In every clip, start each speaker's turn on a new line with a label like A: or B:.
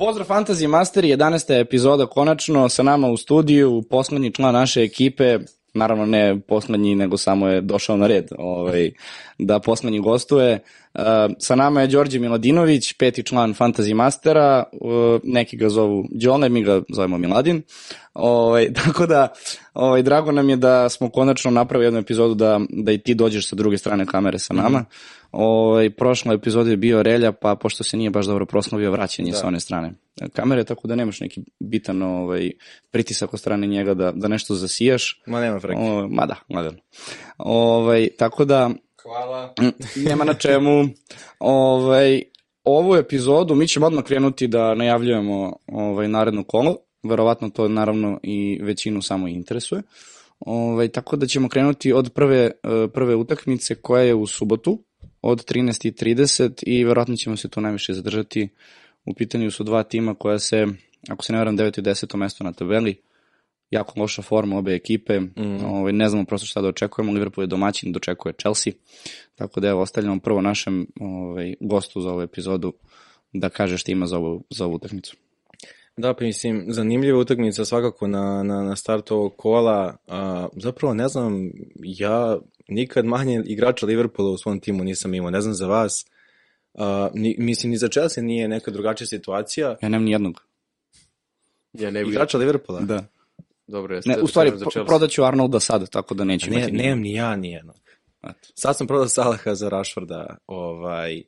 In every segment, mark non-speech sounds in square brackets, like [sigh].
A: Pozdrav Fantasy Master, 11. epizoda konačno sa nama u studiju, poslednji član naše ekipe, naravno ne poslednji, nego samo je došao na red ovaj, da poslednji gostuje. Uh, sa nama je Đorđe Miladinović, peti član Fantasy Mastera, uh, neki ga zovu Đole, mi ga zovemo Miladin. Ovaj, [laughs] tako da, ovaj, drago nam je da smo konačno napravili jednu epizodu da, da i ti dođeš sa druge strane kamere sa nama. Mm -hmm. Ovaj, prošla epizoda je bio Relja, pa pošto se nije baš dobro proslavio vraćanje da. sa one strane kamere, tako da nemaš neki bitan ovaj, pritisak od strane njega da, da nešto zasijaš.
B: Ma nema freke.
A: O, ma da, da. Ovaj, tako da...
B: Hvala. [laughs]
A: Nema na čemu. Ovaj, ovu epizodu mi ćemo odmah krenuti da najavljujemo ovaj, naredno kolo. Verovatno to naravno i većinu samo interesuje. Ovaj, tako da ćemo krenuti od prve, prve utakmice koja je u subotu od 13.30 i verovatno ćemo se tu najviše zadržati. U pitanju su dva tima koja se, ako se ne varam, 9. i 10. mesto na tabeli. Jako loša forma obe ekipe. Mm. Ovaj, ne znamo prosto šta da očekujemo. Liverpool je domaćin, dočekuje Chelsea. Tako da evo, ostavljamo prvo našem ovaj, gostu za ovu epizodu da kaže šta ima za ovu, za ovu utakmicu.
B: Da, pa mislim, zanimljiva utakmica svakako na, na, na startu ovog kola. A, zapravo, ne znam, ja nikad manje igrača Liverpoola u svom timu nisam imao, ne znam za vas. Uh, ni, mislim, ni za Chelsea nije neka drugačija situacija.
A: Ja nemam ni jednog.
B: Ja ne igrača Liverpoola?
A: Da.
B: Dobro,
A: jeste. Ne, u stvari, pro, prodaću Arnolda sad, tako da neću
B: ne, imati Nemam ni ja ni jednog. Sad sam prodao Salaha za Rashforda ovaj,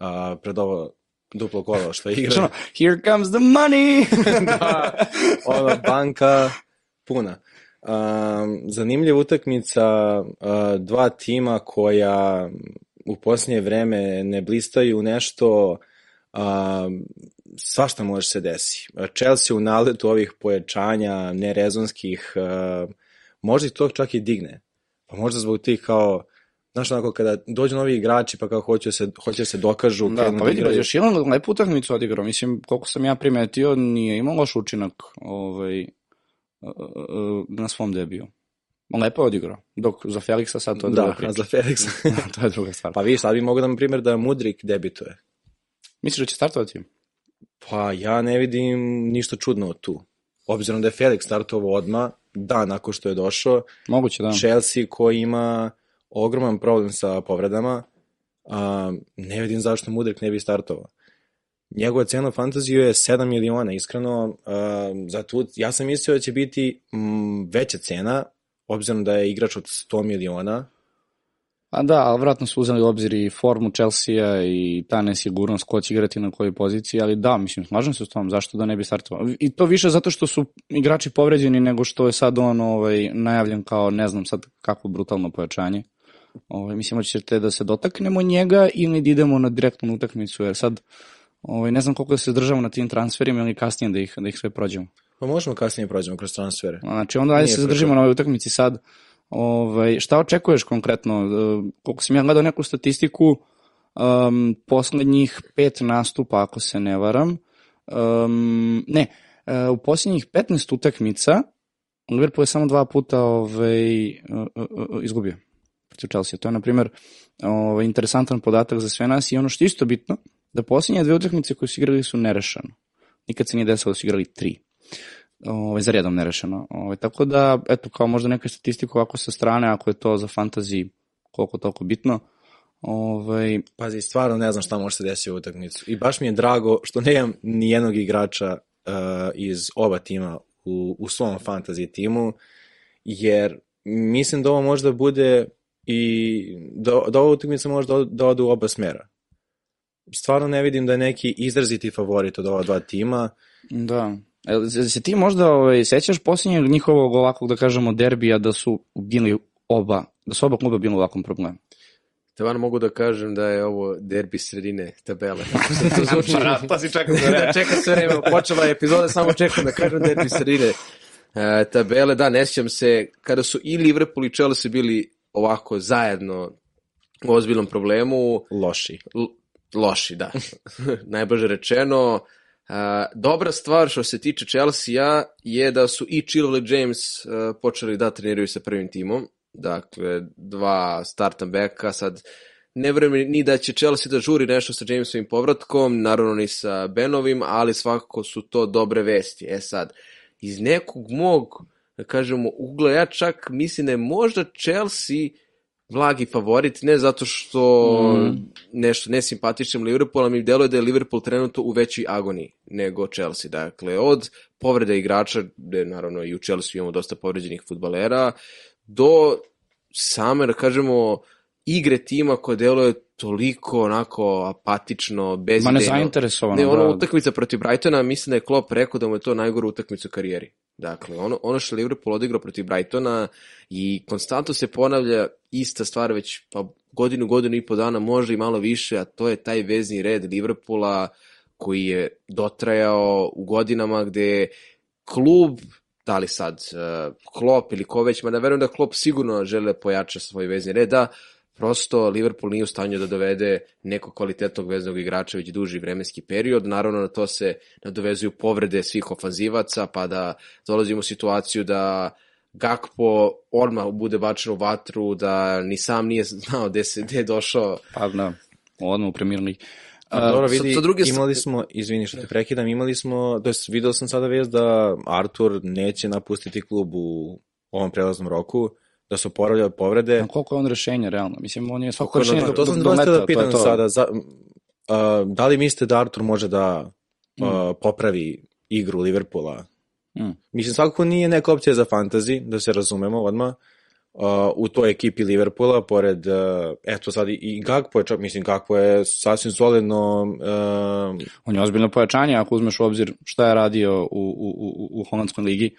B: uh, pred ovo duplo kolo što igra. Što,
A: here comes the money! [laughs]
B: da, ova banka puna. Um, zanimljiva utakmica uh, dva tima koja u posljednje vreme ne blistaju nešto um, svašta može se desi. Chelsea u naletu ovih pojačanja nerezonskih uh, možda i to čak i digne. Pa možda zbog tih kao Znaš, onako, kada dođu novi igrači, pa kao hoće se, hoće se dokažu.
A: Da, pa vidi, još jedan lepu utakmicu odigrao. Mislim, koliko sam ja primetio, nije imao loš učinak ovaj, na svom debiju. Lepo je odigrao, dok za Feliksa sad to je druga
B: da,
A: priča.
B: za Feliksa. [laughs]
A: to je druga stvar.
B: Pa vi sad bi mogu da, na primjer, da Mudrik debituje.
A: Misliš da će startovati?
B: Pa ja ne vidim ništa čudno tu. Obzirom da je Felix startovao odma, da, nakon što je došao.
A: Moguće, da.
B: Chelsea koji ima ogroman problem sa povredama, a, ne vidim zašto Mudrik ne bi startovao njegova cena fantaziju je 7 miliona, iskreno, za tu, ja sam mislio da će biti m, veća cena, obzirom da je igrač od 100 miliona.
A: A da, ali vratno su uzeli obzir i formu Chelsea-a i ta nesigurnost ko će igrati na kojoj poziciji, ali da, mislim, slažem se s tom, zašto da ne bi startovao. I to više zato što su igrači povređeni nego što je sad on ovaj, najavljen kao, ne znam sad kako brutalno pojačanje. Ovaj, mislim, hoćete da se dotaknemo njega ili da idemo na direktnu utakmicu, jer sad Ovaj, ne znam koliko da se držamo na tim transferima ili kasnije da ih, da ih sve prođemo.
B: Pa možemo kasnije prođemo kroz transfere.
A: Znači, onda ajde se zadržimo na ovoj utakmici sad. Ovaj, šta očekuješ konkretno? E, koliko sam ja gledao neku statistiku, um, poslednjih pet nastupa, ako se ne varam, um, ne, uh, u poslednjih 15 utakmica Liverpool je samo dva puta ovaj, uh, uh, izgubio protiv Chelsea. To je, na primjer, ovaj, interesantan podatak za sve nas i ono što je isto bitno, da posljednje dve utakmice koje su igrali su nerešeno. Nikad se nije desilo da su igrali tri. Ovaj, za redom nerešeno. Ovaj, tako da, eto, kao možda neka statistika ovako sa strane, ako je to za fantasy koliko toliko bitno, Ovaj...
B: Pazi, stvarno ne znam šta može se desiti u utakmicu. I baš mi je drago što nemam ni jednog igrača uh, iz oba tima u, u svom fantasy timu, jer mislim da ovo možda bude i da, da ova utakmica može da, da ode u oba smera stvarno ne vidim da je neki izraziti favorit od ova dva tima.
A: Da. E, se ti možda ovaj, sećaš posljednjeg njihovog ovakvog, da kažemo, derbija da su bili oba, da su oba kluba bili u ovakvom problemu?
C: Stvarno mogu da kažem da je ovo derbi sredine tabele. [laughs] to zvuči, pa, pa si čekao da čeka sve vreme. Počela je epizoda, samo čekam da kažem derbi sredine e, tabele. Da, ne sjećam se, kada su i Liverpool i Chelsea bili ovako zajedno u ozbiljnom problemu.
B: Loši.
C: L loši, da. [laughs] Najbolje rečeno. Uh, dobra stvar što se tiče Chelsea-a je da su i Chilwell i James uh, počeli da treniraju sa prvim timom. Dakle, dva startna beka, sad ne verujem ni da će Chelsea da žuri nešto sa Jamesovim povratkom, naravno ni sa Benovim, ali svakako su to dobre vesti. E sad, iz nekog mog, da kažemo, ugla, ja čak mislim da je možda Chelsea vlagi favorit, ne zato što mm. nešto nesimpatičnim Liverpoolom mi deluje da je Liverpool trenutno u većoj agoniji nego Chelsea. Dakle, od povrede igrača, gde naravno i u Chelsea imamo dosta povređenih futbalera, do same, da kažemo, igre tima koja deluje toliko onako apatično, bezidejno.
A: Ma ne zainteresovano.
C: Ne, ono
A: da.
C: utakmica protiv Brightona, mislim da je Klopp rekao da mu je to najgora utakmica u karijeri. Dakle, ono, ono što je Liverpool odigrao protiv Brightona i konstantno se ponavlja ista stvar već pa godinu, godinu i po dana, možda i malo više, a to je taj vezni red Liverpoola koji je dotrajao u godinama gde klub da li sad uh, Klopp ili ko već, mada verujem da Klopp sigurno žele pojača svoj vezni red, da prosto Liverpool nije u stanju da dovede nekog kvalitetnog veznog igrača već duži vremenski period. Naravno na to se nadovezuju povrede svih ofanzivaca, pa da dolazimo u situaciju da Gakpo odmah bude bačen u vatru, da ni sam nije znao gde, se, gde je došao.
A: Pa da, odmah u Premier League.
B: A, dobro, vidi,
C: sa, sa druge
B: imali smo, izvini što te prekidam, imali smo, to jest video sam sada vez da Artur neće napustiti klub u ovom prelaznom roku, da su oporavlja od povrede.
A: A koliko je on rešenje, realno? Mislim, on je svako rešenje do,
B: to
A: do,
B: sam
A: do
B: dosta
A: meta,
B: da pitam
A: to je to.
B: sada. Za, uh, da li mislite da Artur može da uh, popravi igru Liverpoola?
A: Mm.
B: Mislim, svakako nije neka opcija za fantasy, da se razumemo odmah. Uh, u toj ekipi Liverpoola, pored, uh, eto sad i, i Gakpo je, čak, mislim, Gakpo je sasvim solidno uh,
A: On je ozbiljno pojačanje ako uzmeš u obzir šta je radio u, u, u, u holandskoj ligi,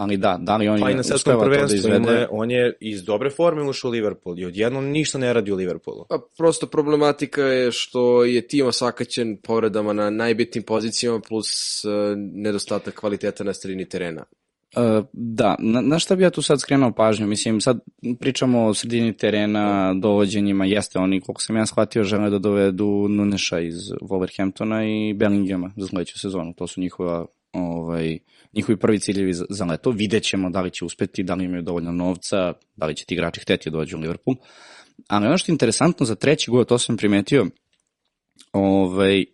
A: ali da, da li on
B: Pa i
A: je
B: na svetskom
A: da
B: prvenstvu ima
A: izvede?
B: on je iz dobre forme ušao u Liverpool i odjednom ništa ne radi u Liverpoolu.
C: Pa prosto problematika je što je tim osakaćen povredama na najbitnijim pozicijama plus uh, nedostatak kvaliteta na sredini terena.
A: Uh, da, na, na šta bi ja tu sad skrenuo pažnju? Mislim, sad pričamo o sredini terena, dovođenjima, jeste oni, koliko sam ja shvatio, žele da dovedu Nuneša iz Wolverhamptona i Bellinghama za sledeću sezonu. To su njihova, ovaj, njihovi prvi ciljevi za, za leto. Vidjet ćemo da li će uspeti, da li imaju dovoljno novca, da li će ti igrači hteti da dođu u Liverpool. Ali ono što je interesantno za treći gol, to sam primetio, ovaj, uh,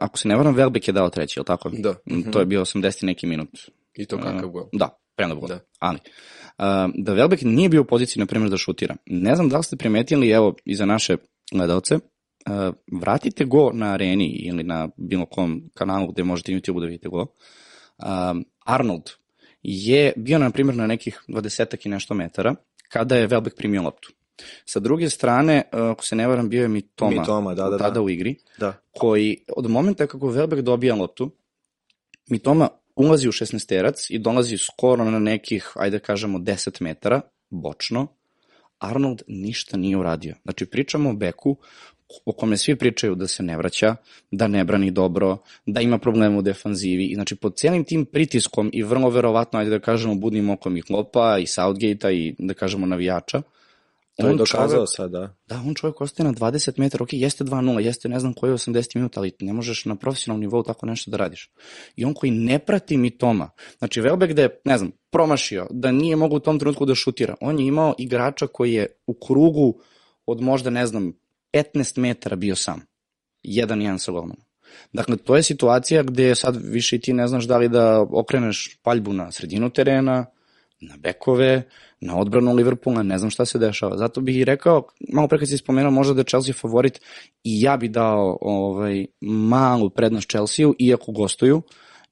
A: ako se ne varam, Welbeck je dao treći, je tako?
C: Da.
A: To je bio 80 neki minut.
C: I to kakav gol.
A: Da, prenovo.
C: Da.
A: Da. Ali, uh, da Velbek nije bio u poziciji, na primjer, da šutira. Ne znam da li ste primetili, evo, i za naše gledalce, vratite go na areni ili na bilo kom kanalu gde možete YouTube da vidite go. Um, Arnold je bio, na primjer, na nekih 20 i nešto metara kada je Velbek primio loptu. Sa druge strane, uh, ako se ne varam, bio je Mitoma,
B: Mitoma, da, da, da.
A: tada u igri,
B: Da.
A: koji od momenta kako Velbek dobija loptu, Mitoma ulazi u 16-terac i dolazi skoro na nekih, ajde da kažemo, 10 metara, bočno, Arnold ništa nije uradio. Znači, pričamo o Beku o kome svi pričaju da se ne vraća, da ne brani dobro, da ima problema u defanzivi. I znači, pod cijelim tim pritiskom i vrlo verovatno, ajde da kažemo, budnim okom i klopa i Southgate-a i da kažemo navijača,
B: To je dokazao sad, da.
A: Da, on čovjek ostaje na 20 metara, ok, jeste 2-0, jeste ne znam koji je 80 minuta, ali ne možeš na profesionalnom nivou tako nešto da radiš. I on koji ne prati mi Toma, znači Velbek da je, ne znam, promašio, da nije mogu u tom trenutku da šutira, on je imao igrača koji je u krugu od možda, ne znam, 15 metara bio sam. Jedan jedan sa golmanom. Dakle, to je situacija gde sad više i ti ne znaš da li da okreneš paljbu na sredinu terena, na bekove, na odbranu Liverpoola, ne znam šta se dešava. Zato bih i rekao, malo pre kad si spomenuo možda da je Chelsea favorit i ja bi dao ovaj, malu prednost Chelsea-u, iako gostuju,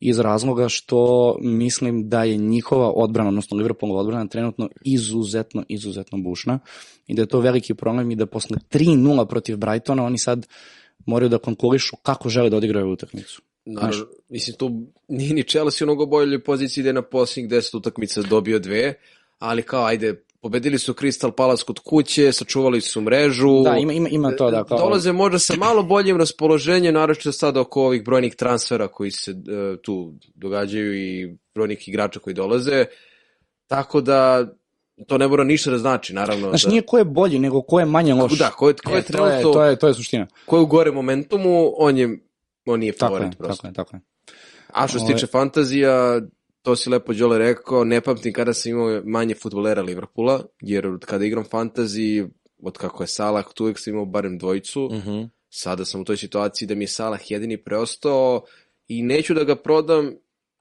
A: iz razloga što mislim da je njihova odbrana, odnosno Liverpoolova odbrana trenutno izuzetno, izuzetno bušna i da je to veliki problem i da posle 3-0 protiv Brightona oni sad moraju da konkurišu kako žele da odigraju utakmicu.
C: Naravno, mislim, tu nije ni Chelsea u mnogo boljoj poziciji da je na posljednjih 10 utakmica dobio dve, ali kao, ajde, pobedili su Crystal Palace kod kuće, sačuvali su mrežu.
A: Da, ima, ima, ima to da kao...
C: Dolaze možda sa malo boljim raspoloženjem, naročito sada oko ovih brojnih transfera koji se e, tu događaju i brojnih igrača koji dolaze. Tako da to ne mora ništa da znači, naravno.
A: Znaš,
C: da,
A: nije ko je bolji, nego ko je manje loš.
C: Da, ko je, ko je
A: e, to, je,
C: trenutno,
A: to, je, to je suština.
C: ko je u gore momentumu, on je, on nije
A: Tako je,
C: favorit prosto.
A: tako je, tako je.
C: A što se
A: Ove-
C: tiče fantazija, to si lepo Đole rekao, ne pamtim kada sam imao manje futbolera Liverpoola, jer kada igram fantasy, od kako je Salah, tu uvijek sam imao barem dvojicu,
B: Mhm.
C: sada sam u toj situaciji da mi je Salah jedini preostao i neću da ga prodam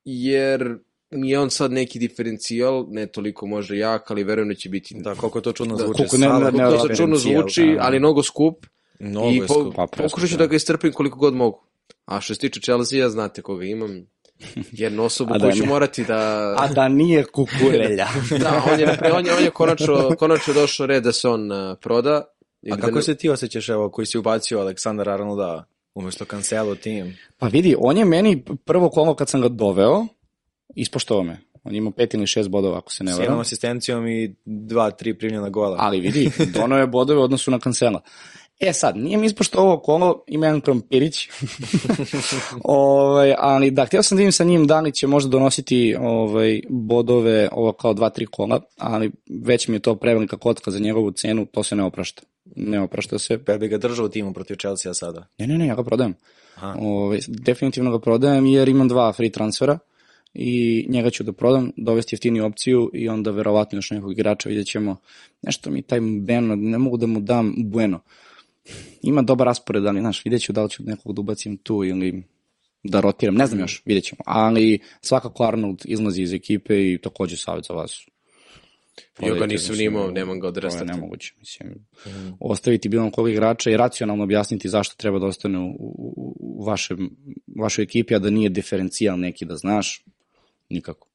C: jer je on sad neki diferencijal, ne toliko možda jak, ali verujem da će biti
B: Da, koliko to čudno
C: Da,
B: zvuči.
A: koliko ne- ne-
B: koliko
A: ne-
C: to čudno zvuči,
B: da.
C: ali mnogo skup
B: Mnogo
C: i po,
B: skup.
A: Pa,
C: pokušat ću
A: da.
C: da ga istrpim koliko god mogu. A što se tiče Chelsea, znate koga imam. Jednu osobu [laughs]
A: da
C: koju ću
A: ne.
C: morati da...
A: A da nije kukurelja. [laughs]
C: Da, on je, on je, on je konačno, konačno došao red da se on uh, proda. I
B: A
C: da
B: kako
C: ne-
B: se ti osjećaš, evo, koji si ubacio Aleksandar Arnolda umjesto Cancelo tim?
A: Pa vidi, on je meni prvo kolo kad sam ga doveo, ispoštovao me. On je imao pet ili šest bodova, ako se ne
B: S
A: varam.
B: jednom asistencijom i dva, tri primljena gola.
A: Ali vidi, [laughs] dono je bodove u odnosu na kancela. E sad, nije mi ispošto ovo kolo, ima jedan krompirić, [laughs] ovaj, ali da, htio sam da vidim sa njim da li će možda donositi ovaj, bodove ovo kao dva, tri kola, ali već mi je to prevelika kotka za njegovu cenu, to se ne oprašta. Ne oprašta se.
B: Pa bi ga držao u timu protiv Chelsea sada.
A: Ne, ne, ne, ja ga prodajem.
B: Aha.
A: Ovaj, definitivno ga prodajem jer imam dva free transfera i njega ću da prodam, dovesti jeftiniju opciju i onda verovatno još nekog igrača vidjet ćemo. Nešto mi taj Beno, ne mogu da mu dam Bueno. Ima dobar raspored, ali znaš, vidjet ću da li ću nekog da ubacim tu ili da rotiram, ne znam još, vidjet ćemo. Ali svakako Arnold izlazi iz ekipe i takođe savjet za vas.
C: Ja ga nisam ni imao, nemam ga od
A: To je nemoguće, mislim. Ostaviti bilo kog igrača i racionalno objasniti zašto treba da ostane u, u, u vašem, vašoj ekipi, a da nije diferencijal neki da znaš, nikako.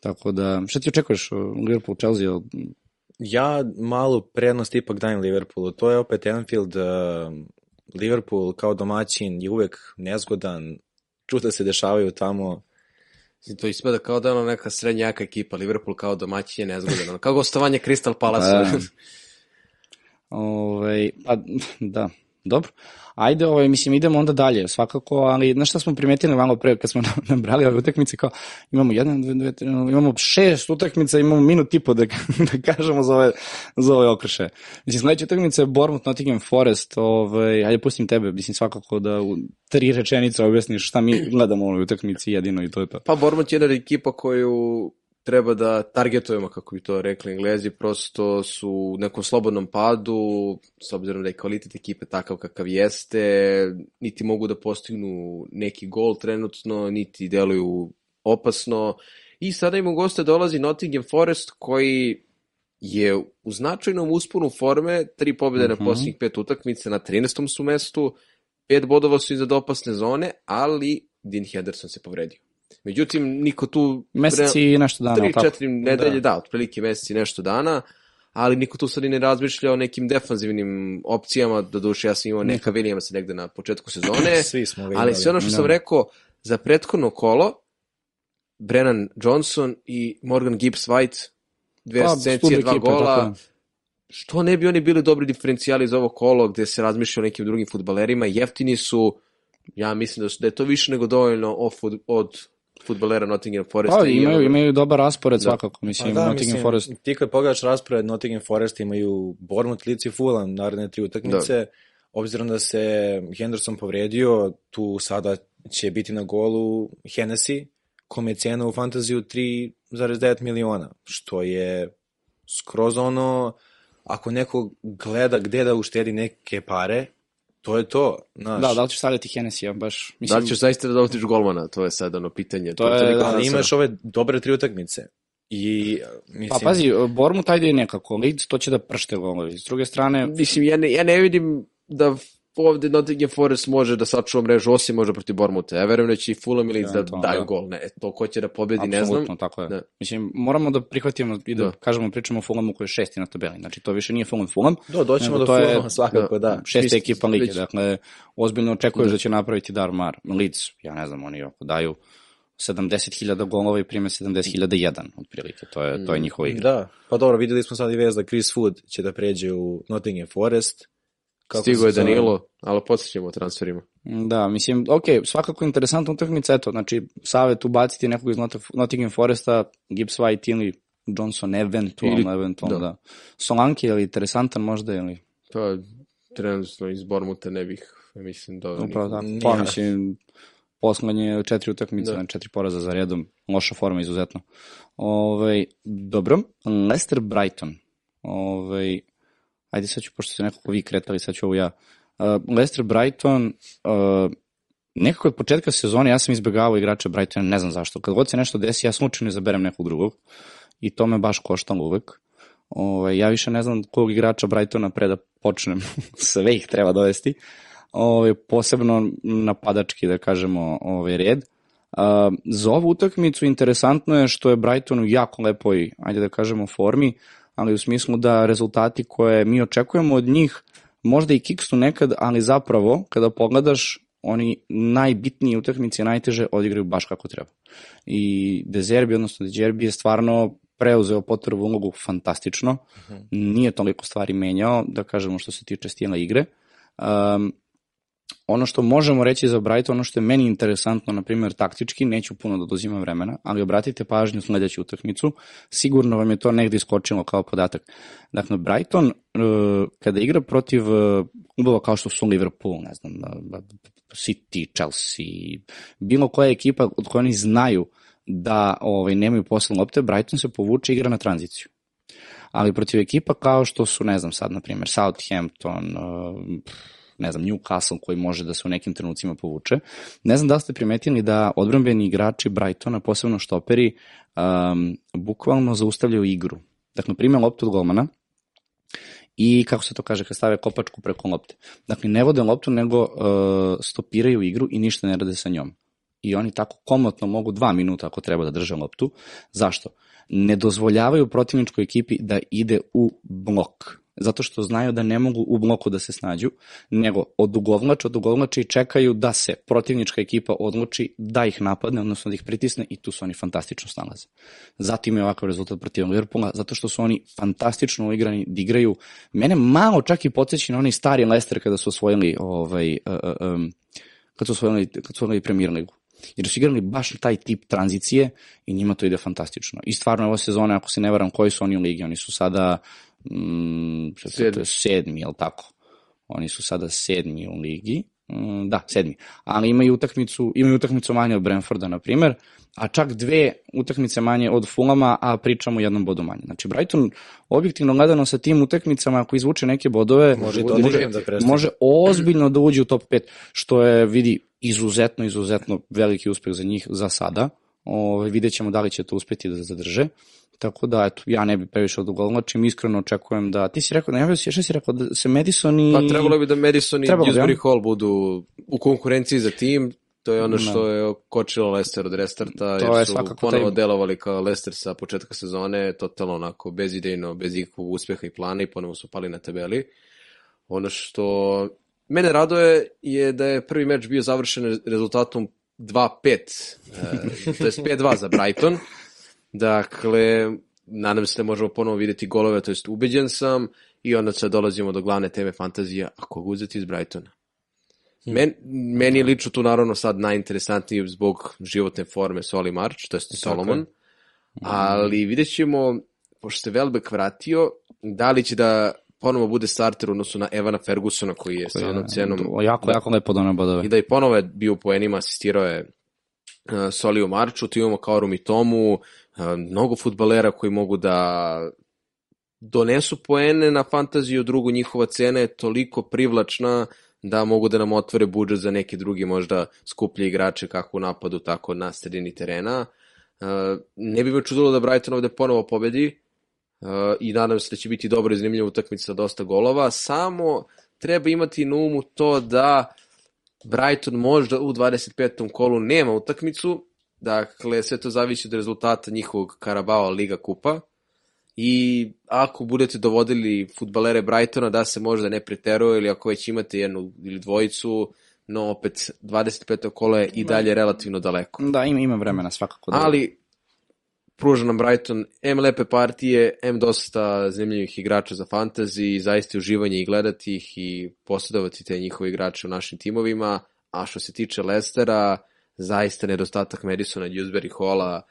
A: Tako da, šta ti očekuješ Liverpool, Chelsea?
B: Ja malu prednost ipak dajem Liverpoolu. To je opet Anfield. Uh, Liverpool kao domaćin je uvek nezgodan. Čuda se dešavaju tamo.
C: Mislim, To ispada kao da je ono neka srednjaka ekipa, Liverpool kao domaćin je nezgodan. Kao gostovanje Crystal Palace.
A: Da. [laughs] Ovaj, pa, da, dobro. Ajde, ovaj, mislim, idemo onda dalje, svakako, ali znaš šta smo primetili malo pre, kad smo [laughs] nabrali ove utakmice, kao imamo jedan, dve, dve, tri, imamo šest utakmica, imamo minut i po da, [laughs] da kažemo za ove, za ove okrše. Mislim, sledeća utakmica je Bournemouth, Nottingham Forest, ovaj, ajde pustim tebe, mislim, svakako da u tri rečenice objasniš šta mi gledamo u ovoj utakmici jedino i to je to.
C: Pa Bournemouth je jedna ekipa koju treba da targetujemo, kako bi to rekli englezi, prosto su u nekom slobodnom padu, s obzirom da je kvalitet ekipe takav kakav jeste, niti mogu da postignu neki gol trenutno, niti deluju opasno. I sada im u goste dolazi Nottingham Forest koji je u značajnom usponu forme, tri pobjede
A: Mhm.
C: na posljednjih pet utakmice, na 13. su mestu, pet bodova su iza opasne zone, ali Dean Henderson se povredio. Međutim, niko tu...
A: Mesec i nešto dana,
C: Tri,
A: tako?
C: četiri nedelje, da.
B: Da.
C: da, otprilike mesec i nešto dana, ali niko tu sad i ne razmišlja o nekim defanzivnim opcijama, do duše ja sam imao neka Williamsa negde na početku sezone, [clears throat]
B: Svi smo ga
C: ali sve ono što
A: Da.
C: sam rekao, za prethodno kolo, Brennan Johnson i Morgan Gibbs White, dve
A: Pa,
C: asistencije, dva
A: tako
C: gola,
A: je.
C: što ne bi oni bili dobri diferencijali za ovo kolo gde se razmišlja o nekim drugim futbalerima, jeftini su, ja mislim da, su, da je to više nego dovoljno od, od futbalera Nottingham Foresta.
A: Pa,
C: i
A: imaju,
C: onoga-
A: imaju dobar raspored
C: Da.
A: svakako,
B: Pa
A: mislim,
B: da,
A: Nottingham
B: mislim,
A: Forest.
B: ti kad pogledaš raspored Nottingham Forest imaju Bournemouth, Leeds i Fulham naredne tri utakmice. Obzirom da se Henderson povredio, tu sada će biti na golu Hennessy, kom je cena u fantaziju 3,9 miliona, što je skroz ono, ako neko gleda gde da uštedi neke pare, to je to. Znaš.
A: Da, da li ćeš stavljati Hennessy, baš,
C: Da
A: mislim,
C: li ćeš zaista da dovotiš golmana, to je sad ono pitanje.
A: To je-
C: niko
A: da,
B: Ali imaš ove dobre tri utakmice. I, mislim,
A: Pa pazi, Bormut ajde nekako, Leeds to će da pršte golovi. S druge strane,
C: Mislim, ja ne, ja ne vidim da ovde Nottingham Forest može da sačuva mrežu, osim može protiv Bormuta. Ja verujem da će i Fulham ili da daju
A: da.
C: gol. Ne, to ko će da pobedi, ne
A: apsolutno,
C: znam.
A: tako je.
C: Da.
A: Mislim, moramo da prihvatimo i da,
C: Da.
A: kažemo, pričamo o Fulhamu koji je šesti na tabeli. Znači, to više nije Fulham Fulham,
B: Do, doćemo do
A: je-
B: Fulhama svakako, da.
A: šesta ekipa lige.
C: već-
A: Dakle, ozbiljno očekuješ da. će napraviti dar mar. Leeds, ja ne znam, oni ako daju 70.000 golova i prime 70.001, otprilike. To je, to je njihova igra.
B: Da, pa dobro, videli smo sad i vez da Chris Wood će da pređe u Nottingham Forest. Kako
C: Stigo je? Danilo, ali podsjećamo o transferima.
A: Da, mislim, ok, svakako interesantna utakmica, eto, znači, savet ubaciti nekog iz Not- Nottingham Foresta, Gibbs White ili Johnson eventualno,
C: Ili-
A: eventualno, da.
C: da.
A: da. Solanke ili interesantan možda, ili
C: Pa, trenutno iz Bormuta ne bih, mislim, da...
A: upravo tako.
B: Nije.
A: Pa, mislim, poslednje četiri utakmice,
C: Da.
A: da. četiri poraza za redom, loša forma izuzetno. Ove, dobro, Leicester Brighton. Ove, ajde sad ću, pošto se nekako vi kretali, sad ću ovo ja. Uh, Leicester Brighton, uh, nekako od početka sezone ja sam izbjegavao igrače Brightona, ne znam zašto. Kad god se nešto desi, ja slučajno izaberem nekog drugog i to me baš koštalo uvek. Ove, ovaj, ja više ne znam kog igrača Brightona pre da počnem, [laughs] sve ih treba dovesti. Ove, ovaj, posebno napadački, da kažemo, ovaj, red. A, za ovu utakmicu interesantno je što je Brighton u jako lepoj, ajde da kažemo, formi, ali u smislu da rezultati koje mi očekujemo od njih možda i kikstu nekad, ali zapravo kada pogledaš oni najbitnije utakmice najteže odigraju baš kako treba. I Dezerbi, odnosno Dezerbi je stvarno preuzeo potrebu ulogu fantastično, uh -huh. nije toliko stvari menjao, da kažemo što se tiče stijela igre. Um, ono što možemo reći za Brighton, ono što je meni interesantno, na primjer taktički, neću puno da dozimam vremena, ali obratite pažnju sledeću utakmicu, sigurno vam je to negde iskočilo kao podatak. Dakle, Brighton, uh, kada igra protiv klubova kao što su Liverpool, ne znam, City, Chelsea, bilo koja ekipa od koje oni znaju da ovaj, nemaju posle lopte, Brighton se povuče igra na tranziciju. Ali protiv ekipa kao što su, ne znam sad, na primjer, Southampton, uh, ne znam, Newcastle koji može da se u nekim trenucima povuče. Ne znam da ste primetili da odbrambeni igrači Brightona, posebno štoperi, um, bukvalno zaustavljaju igru. Dakle, prime loptu od golmana, i kako se to kaže, kad stave kopačku preko lopte. Dakle, ne vode loptu, nego uh, stopiraju igru i ništa ne rade sa njom. I oni tako komotno mogu dva minuta ako treba da drže loptu. Zašto? Ne dozvoljavaju protivničkoj ekipi da ide u blok zato što znaju da ne mogu u bloku da se snađu, nego odugovlače, odugovlače i čekaju da se protivnička ekipa odluči da ih napadne, odnosno da ih pritisne i tu su oni fantastično snalaze. Zato imaju ovakav rezultat protiv Liverpoola, zato što su oni fantastično uigrani, da igraju. Mene malo čak i podsjeći na onaj stari Leicester kada su osvojili ovaj, um, kad su osvojili, kad su osvojili premier ligu jer su igrali baš taj tip tranzicije i njima to ide fantastično. I stvarno ove sezone, ako se ne varam, koji su oni u ligi, oni su sada mm, sedmi. sedmi, jel tako? Oni su sada sedmi u ligi. Mm, da, sedmi. Ali imaju utakmicu, imaju utakmicu manje od Brentforda, na primer, a čak dve utakmice manje od Fulama, a pričamo jednom bodu manje. Znači, Brighton, objektivno gledano sa tim utakmicama, ako izvuče neke bodove,
B: može,
A: može, može, da može ozbiljno da uđe u top 5, što je, vidi, izuzetno, izuzetno veliki uspeh za njih za sada. Ove, vidjet ćemo da li će to uspeti da zadrže. Tako da, eto, ja ne bi previše odugovlačim, iskreno očekujem da... Ti si rekao, najavio si, šta si rekao, da se Madison i...
C: Pa trebalo bi da Madison i Dewsbury ja? Hall budu u konkurenciji za tim, to je ono što je kočilo Leicester od restarta, to jer su ponovo taj... delovali kao Leicester sa početka sezone, totalno onako bezidejno, bez ikakvog uspeha i plana i ponovo su pali na tabeli. Ono što mene radoje je da je prvi meč bio završen rezultatom 2-5, e, to je 5-2 za Brighton. Dakle, nadam se da možemo ponovo videti golove, to jest ubeđen sam i onda sad dolazimo do glavne teme fantazija, a koga uzeti iz Brightona? Men, meni je lično tu naravno sad najinteresantniji zbog životne forme Soli March, to je Solomon, ali vidjet ćemo, pošto se Velbek vratio, da li će da ponovo bude starter odnosu na Evana Fergusona koji je sa onom cenom...
A: Jako, jako lepo da bodove.
C: I da i ponovo je bio u poenima, asistirao je uh, Soliju Marču, tu imamo Kaoru Mitomu, uh, mnogo futbalera koji mogu da donesu poene na fantaziju, drugo njihova cena je toliko privlačna da mogu da nam otvore budžet za neki drugi možda skuplje igrače kako u napadu, tako na sredini terena. Uh, ne bi me čudilo da Brighton ovde ponovo pobedi i nadam se da će biti dobro i zanimljiva utakmica sa dosta golova, samo treba imati na umu to da Brighton možda u 25. kolu nema utakmicu, Dakle, sve to zavisi od rezultata njihovog Karabao Liga kupa. I ako budete dovodili futbalere Brightona da se možda ne preteruje ili ako već imate jednu ili dvojicu, no opet 25. kola je i dalje relativno daleko.
A: Da, ima, ima vremena svakako. Da...
C: Ali pruža nam Brighton M lepe partije, M dosta zanimljivih igrača za fantasy, zaista uživanje i gledati ih i posjedovati te njihove igrače u našim timovima. A što se tiče Lestera, zaista nedostatak Madisona Dewsbury Halla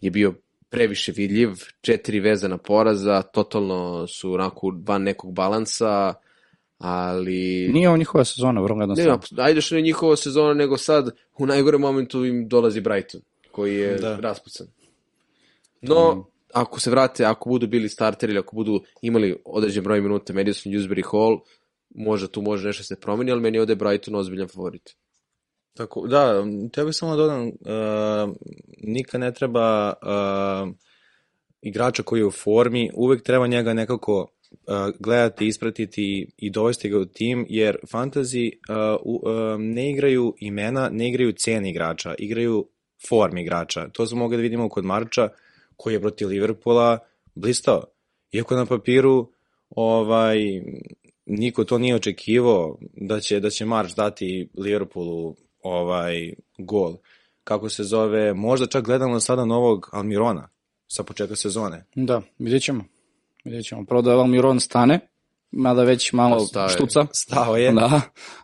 C: je bio previše vidljiv, četiri vezana poraza, totalno su onako van nekog balansa, ali...
A: Nije ovo njihova sezona, vrlo jednostavno.
C: Ne, ajde što ne njihova sezona, nego sad u najgore momentu im dolazi Brighton, koji je da. raspucan. No, mm. ako se vrate, ako budu bili starteri ili ako budu imali određen broj minuta Madison, Newsbury Hall, možda tu može nešto se promeni, ali meni je ovde Brighton ozbiljan favorit.
B: Tako, da, tebe samo dodam, uh, nikad ne treba uh, igrača koji je u formi, uvek treba njega nekako uh, gledati, ispratiti i dovesti ga u tim, jer fantasy uh, uh, ne igraju imena, ne igraju cene igrača, igraju form igrača. To smo mogli da vidimo kod Marča, koji je protiv Liverpoola blistao. Iako na papiru ovaj, niko to nije očekivao da će, da će Marč dati Liverpoolu ovaj gol. Kako se zove, možda čak gledamo sada novog Almirona sa početka sezone.
A: Da, vidjet ćemo. Vidjet ćemo. Prvo da Almiron stane, mada već malo
C: Pa stao je.
A: štuca.
B: Stao je.
A: Da,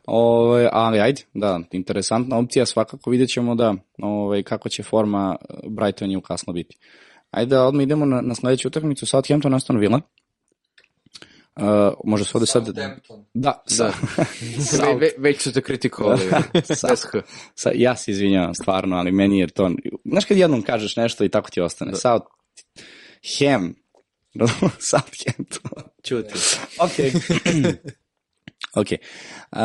A: ovaj, ali ajde, da, interesantna opcija, svakako vidjet ćemo da, ovaj, kako će forma Brighton i Newcastle biti. Ajde da odmah idemo na, na sledeću utakmicu, Southampton Aston Villa. Uh, može se ovde sad... Da, [laughs] sa,
C: Ve, ve, već su te kritikovali. [laughs]
A: Sa- sa, ja se izvinjavam stvarno, ali meni je to... Znaš kad jednom kažeš nešto i tako ti ostane. South... Ham. [laughs] Southampton.
B: Ćuti.
A: Ok. [clears throat] ok. Uh,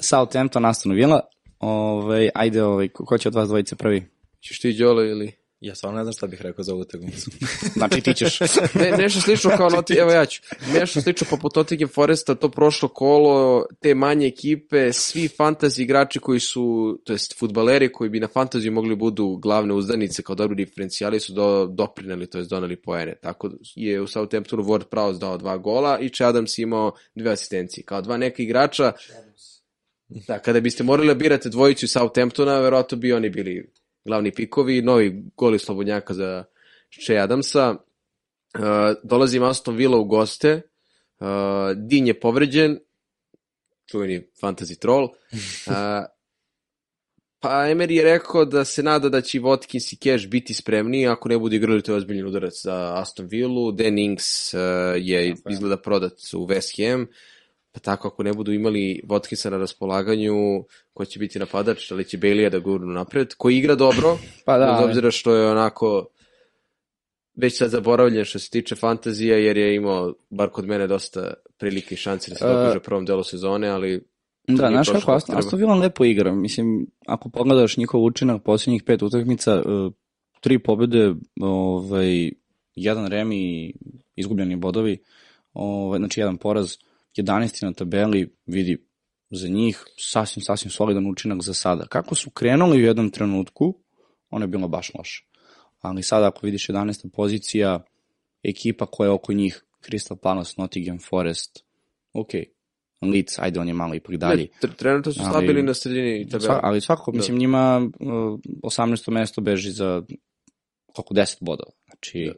A: Southampton, Aston Villa. Ovaj, ajde, ovaj, ko će od vas dvojice prvi?
C: Ćeš ti Đole ili...
B: Ja stvarno ne znam šta bih rekao za ovu utakmicu. [laughs]
A: Znači ti ćeš. [laughs]
C: Ne, nešto slično kao Noti, evo ja ću. Nešto slično poput Nottingham Foresta, to prošlo kolo, te manje ekipe, svi fantasy igrači koji su, to jest futbaleri koji bi na fantaziju mogli budu glavne uzdanice kao dobri diferencijali su do, doprineli, to jest doneli poene. Tako je u Southamptonu Ward Prowse dao dva gola i Che Adams imao dve asistencije. Kao dva neka igrača, da, kada biste morali da birate dvojicu iz Southamptona, verovatno bi oni bili glavni pikovi, novi goli slobodnjaka za Che Adamsa. Uh, dolazi Aston Villa u goste, uh, Din je povređen, čuveni fantasy troll, [laughs] uh, pa Emery je rekao da se nada da će Watkins i Cash biti spremni, ako ne budu igrali to je ozbiljen udarac za Aston Villa, Dan Ings uh, je. izgleda prodat u West Ham, pa tako ako ne budu imali Watkinsa na raspolaganju, ko će biti napadač, ali će Bailey da gurnu napred, koji igra dobro,
A: Pa da,
C: bez
A: ali-
C: obzira što je onako već sad zaboravljen što se tiče fantazija, jer je imao, bar kod mene, dosta prilike i šanse da se
A: E,
C: dokaže u prvom delu sezone, ali
A: Da, znaš kako,
C: kako
A: Aston. Aston Villa lepo igra. Mislim, ako pogledaš njihov učinak posljednjih pet utakmica, uh, tri pobjede, ovaj, jedan remi izgubljeni bodovi, ovaj, znači jedan poraz, 11. na tabeli, vidi za njih sasvim, sasvim solidan učinak za sada. Kako su krenuli u jednom trenutku, ono je bilo baš loše. Ali sada ako vidiš 11. pozicija, ekipa koja je oko njih, Crystal Palace, Nottingham Forest, ok, Leeds, ajde on je malo ipak dalje.
C: ne, tr- trenutno su stabili na sredini tabela.
A: Sva, ali svakako,
C: Da.
A: mislim, njima uh, 18. mesto beži za koliko 10 bodova. Znači,
C: Da.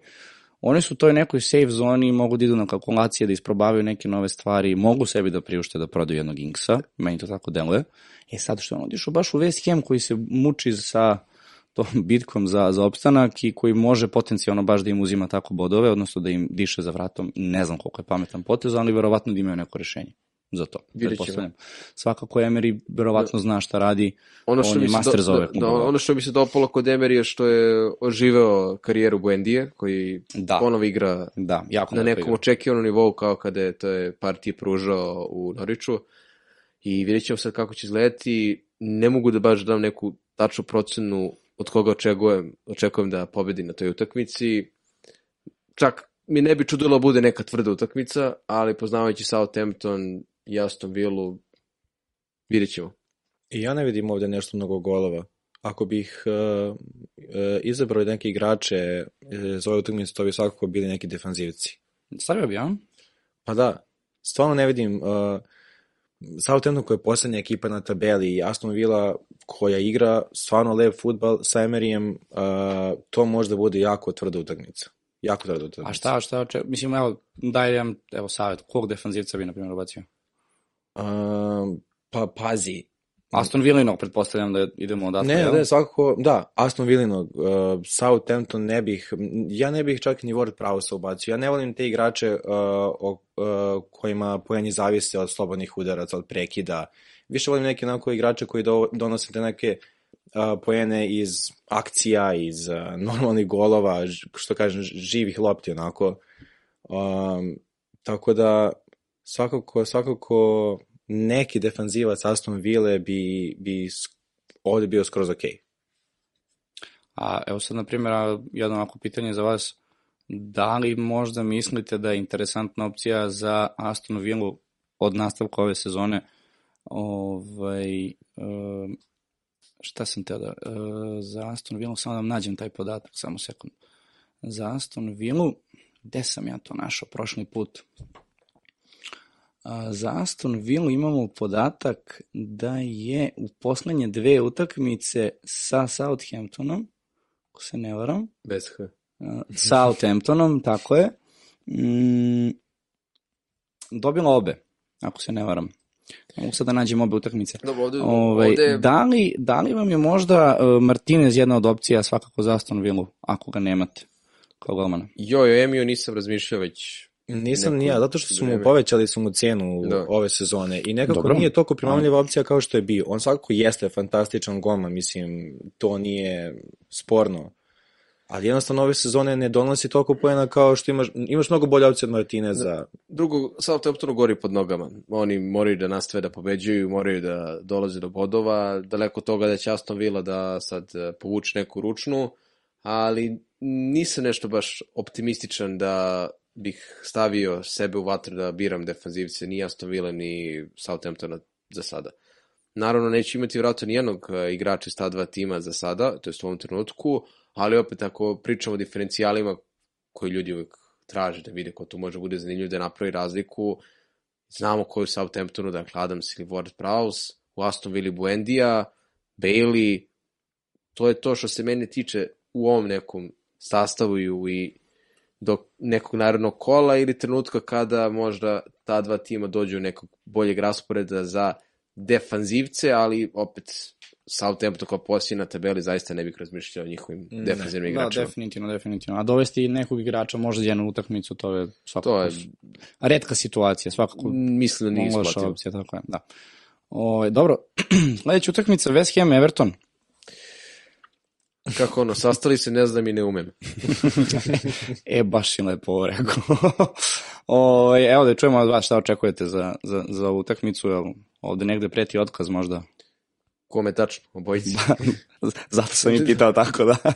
A: Oni su u toj nekoj safe zoni, mogu da idu na kalkulacije, da isprobavaju neke nove stvari, mogu sebi da priušte da prodaju jednog Inksa, meni to tako deluje. E sad što je odišao baš u West Ham koji se muči sa tom [laughs] bitkom za, za opstanak i koji može potencijalno baš da im uzima tako bodove, odnosno da im diše za vratom. Ne znam koliko je pametan potez, ali verovatno da imaju neko rešenje za to. Pretpostavljam. Svakako Emery verovatno zna šta radi,
C: Ono što
A: on je master
C: do,
A: za ove
C: da, da, ono što mi se dopalo kod Emery je što je oživeo karijeru Buendije, koji
A: Da.
C: ponovo igra
A: Da, jako
C: na nekom
A: igra.
C: očekivanom nivou kao kada je to je partije pružao u Noriču i vidjet ćemo sad kako će izgledati. Ne mogu da baš dam neku tačnu procenu od koga očekujem, očekujem da pobedi na toj utakmici. Čak mi ne bi čudilo da bude neka tvrda utakmica, ali poznavajući Southampton i Aston Villa, vidjet ćemo.
B: I ja ne vidim ovde nešto mnogo golova. Ako bih uh, uh, izabrao neke igrače uh, za ovu utakmicu, to bi svakako bili neki defanzivci.
A: Stavio bi, ja?
B: Pa da, stvarno ne vidim uh, Southampton koja je poslednja ekipa na tabeli i Aston Villa koja igra stvarno lep futbal sa Emeryjem, uh, to možda bude jako tvrda utakmica. Jako tvrda utakmica.
A: A šta, šta, oče... mislim, evo, daj jedan, evo, savjet, kog defanzivca bi, na primjer, ubacio?
B: Um, pa pazi,
A: Aston Villino, pretpostavljam da idemo odatle,
B: Ne, ne, svakako, da, Aston Villanog, uh, Southampton ne bih, ja ne bih čak ni Ward Prowse ubacio, ja ne volim te igrače uh, o, uh, kojima pojeni zavise od slobodnih udaraca, od prekida, više volim neke onako igrače koji do, donose te neke uh, poene iz akcija, iz uh, normalnih golova, ž- što kažem, živih lopti, onako. Um, tako da, svakako, svakako neki defanzivac Aston Ville bi, bi ovde bio skroz okej.
A: A evo sad, na primjer, jedno ovako pitanje za vas. Da li možda mislite da je interesantna opcija za Aston Villa od nastavka ove sezone ovaj, um, šta sam teo da, uh, za Aston Villa, samo da vam nađem taj podatak, samo sekund. Za Aston Villa, gde sam ja to našao prošli put? Za Aston Villa imamo podatak da je u poslednje dve utakmice sa Southamptonom, ako se ne varam,
C: Bez H.
A: Southamptonom, [laughs] tako je, mm, dobila obe, ako se ne varam. Mogu sad da nađem obe utakmice.
C: Dobro, ovde,
A: Ovaj,
C: ovde
A: da, li, da li vam je možda uh, Martinez jedna od opcija svakako za Aston Villa, ako ga nemate kao golmana?
C: joj, o Emiju nisam razmišljao već
B: Nisam
C: Neko
B: ni ja, zato što su mu povećali su mu cenu
C: Da.
B: ove sezone i nekako
A: Dobro.
B: nije toliko primamljiva opcija kao što je bio. On svakako jeste fantastičan golman, mislim, to nije sporno. Ali jednostavno ove sezone ne donosi toliko poena kao što imaš, imaš mnogo bolje opcije od Martineza.
C: drugo, Southamptonu gori pod nogama. Oni moraju da nastave da pobeđuju, moraju da dolaze do bodova. Daleko toga da će Aston Villa da sad eh, povuče neku ručnu, ali nisam nešto baš optimističan da bih stavio sebe u vatru da biram defanzivce ni Aston Villa ni Southamptona za sada. Naravno, neće imati vratno nijednog eh, igrača iz ta dva tima za sada, to je u ovom trenutku, ali opet ako pričamo o diferencijalima koji ljudi uvek traže da vide ko tu može bude zanimljiv da napravi razliku, znamo ko je u Southamptonu, dakle Adams ili Ward Prowse, u Aston Villa Buendija, Bailey, to je to što se mene tiče u ovom nekom sastavu i do nekog narodnog kola ili trenutka kada možda ta dva tima dođu u nekog boljeg rasporeda za defanzivce, ali opet Southampton kao poslije na tabeli zaista ne bih razmišljao o njihovim
B: Ne.
C: defanzivnim
A: Da,
C: igračima.
A: definitivno, definitivno. A dovesti nekog igrača možda za jednu utakmicu, to je svakako
C: To je,
A: redka situacija, svakako
C: mislim da nije isplativo.
A: opcija, tako je, da. O, dobro, [clears throat] sledeća utakmica West Ham Everton.
C: Kako ono, sastali se, ne znam i ne umem. [laughs]
A: E, baš si lepo ovo rekao. [laughs] o, evo da čujemo od vas šta očekujete za, za, za ovu utakmicu, jel ovde negde preti otkaz možda?
C: Kome tačno, obojici.
A: Zato sam i pitao tako da. [laughs]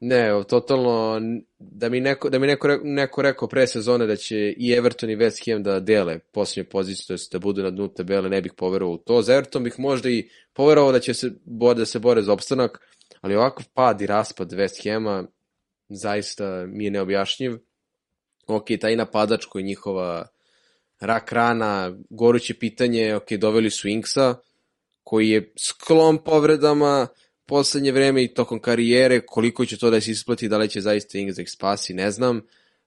C: Ne, totalno, da mi neko, da mi neko, re- neko rekao pre sezone da će i Everton i West Ham da dele posljednju poziciju, to jest da budu na dnu tabele, ne bih poverovao u to. Za Everton bih možda i poverovao da će se, da se bore za opstanak, ali ovakav pad i raspad West Hama zaista mi je neobjašnjiv. Ok, taj napadač koji njihova rak rana, goruće pitanje, ok, doveli su Inksa, koji je sklon povredama poslednje vreme i tokom karijere, koliko će to da se isplati, da li će zaista Ings da ih spasi, ne znam.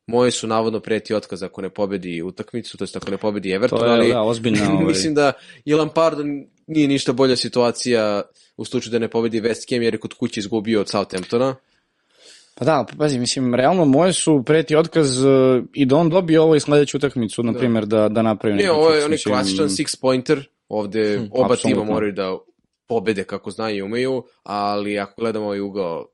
C: Moje su navodno preti otkaz ako ne pobedi utakmicu, to jest ako ne pobedi Everton,
A: To je,
C: ali
A: da, ozbiljna, [laughs] ovaj.
C: mislim da i Lampardo nije ništa bolja situacija u slučaju da ne pobedi West Ham jer je kod kuće izgubio od Southamptona.
A: Pa da, pazi, mislim, realno moje su preti otkaz uh, i da on dobije ovo i sledeću utakmicu, na primjer, da, da napravi
C: Ne,
A: neki
C: ovo je onaj klasičan six pointer, ovde
A: Hm,
C: oba tima moraju da pobede kako znaju i umeju, ali ako gledamo ovaj ugao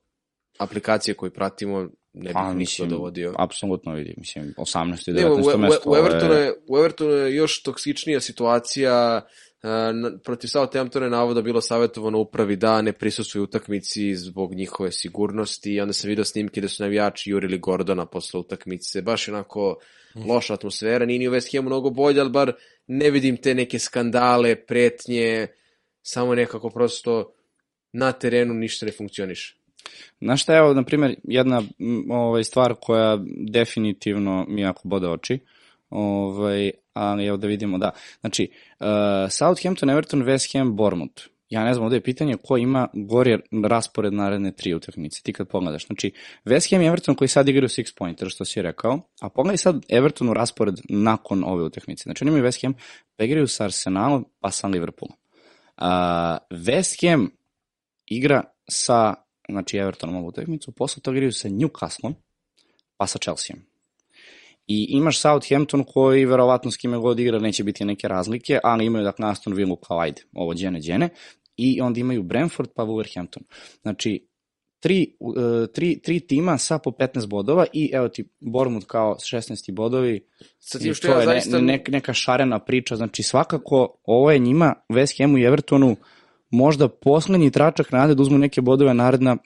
C: aplikacije koje pratimo, ne bih
A: Pa,
C: ništa dovodio.
A: apsolutno vidi, mislim, 18. i
C: Ne, u,
A: 19.
C: u,
A: mesto.
C: u,
A: ovo
C: Evertonu
A: je-
C: je, u Evertonu je još toksičnija situacija, protiv Southamptona je navodno bilo savjetovano upravi da ne prisustuju utakmici zbog njihove sigurnosti. I onda sam vidio snimke da su navijači jurili Gordona posle utakmice. Baš onako loša atmosfera, nije ni u West Hamu mnogo bolje, ali bar ne vidim te neke skandale, pretnje, samo nekako prosto na terenu ništa ne funkcioniše.
A: Znaš šta evo, na primjer, jedna ovaj, stvar koja definitivno mi jako bode oči, ovaj, ali evo da vidimo, da. Znači, uh, Southampton, Everton, West Ham, Bournemouth. Ja ne znam, ovde je pitanje ko ima gori raspored naredne tri utakmice, ti kad pogledaš. Znači, West Ham i Everton koji sad igraju six pointer, što si rekao, a pogledaj sad Evertonu raspored nakon ove utakmice. Znači, oni imaju West Ham, pa igraju sa Arsenalom, pa sa Liverpoolom. Uh, West Ham igra sa znači Evertonom ovu utakmicu, posle toga igraju sa Newcastlom, pa sa Chelseaom. I imaš Southampton koji verovatno s kime god igra neće biti neke razlike, ali imaju dakle Aston Villa kao ajde, ovo džene džene. i onda imaju Brentford pa Wolverhampton. Znači, tri, uh, tri, tri tima sa po 15 bodova i evo ti Bournemouth kao 16 bodovi.
C: Sa tim što
A: to
C: ja
A: je
C: zaista...
A: ne, ne, neka šarena priča. Znači svakako ovo je njima, West Hamu i Evertonu, možda poslednji tračak nade da uzmu neke bodove naredna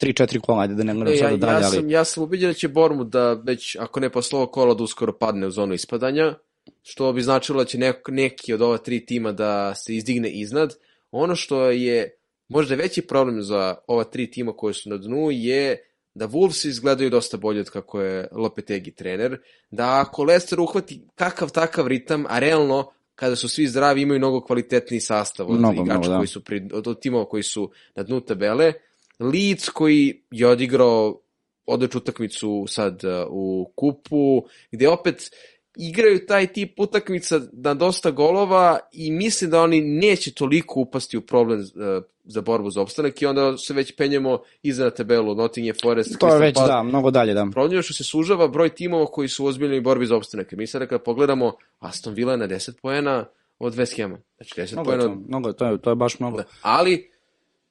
A: 3-4 kola, ajde da ne gledam
C: E, ja,
A: sada dalje,
C: ja,
A: ali...
C: sam, ja sam ubiđen da će Bormut da već, ako ne posle ovog kola, da uskoro padne u zonu ispadanja, što bi značilo da će neko, neki od ova tri tima da se izdigne iznad. Ono što je možda veći problem za ova tri tima koje su na dnu je da Wolves izgledaju dosta bolje od kako je Lopetegi trener, da ako Leicester uhvati kakav takav ritam, a realno kada su svi zdravi imaju mnogo kvalitetniji sastav od
A: Mnogo,
C: igrača
A: mnogo, da.
C: koji su pri, od, od timova koji su na dnu tabele. Leeds koji je odigrao odličnu utakmicu sad uh, u kupu, gde opet igraju taj tip utakmica na dosta golova i mislim da oni neće toliko upasti u problem uh, za borbu za opstanak i onda se već penjemo iza na tabelu Nottingham Forest,
A: To je već,
C: Palace.
A: da, mnogo dalje, da.
C: Problem što se sužava broj timova koji su u ozbiljnoj borbi za opstanak. Mi sada kada pogledamo Aston Villa je na 10 poena od West Hama. Znači 10
A: Mnogo
C: poena
A: to, mnogo je, to je, to je baš mnogo.
C: Ali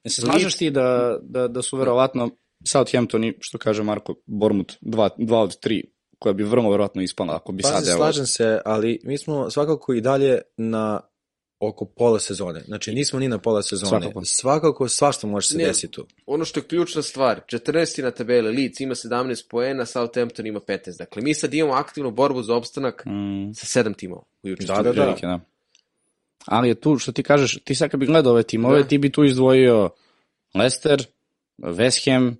A: Ne se slažeš ti da, da, da su verovatno Southampton i, što kaže Marko, Bournemouth, dva, dva od tri, koja bi vrlo verovatno ispala ako bi
B: Pa
A: sad,
B: se
A: evo,
B: slažem se, ali mi smo svakako i dalje na oko pola sezone. Znači nismo ni na pola sezone.
A: Svakako.
B: Svakako svašta može se
C: Ne.
B: desiti tu.
C: ono što je ključna stvar, 14. na tabeli, Leeds ima 17 poena, Southampton ima 15. Dakle, mi sad imamo aktivnu borbu za opstanak
A: mm,
C: sa sedam timova.
B: Da, da, da.
A: da. Ali je tu, što ti kažeš, ti sad kad bi gledao ove timove,
C: Da.
A: ti bi tu izdvojio Leicester, West Ham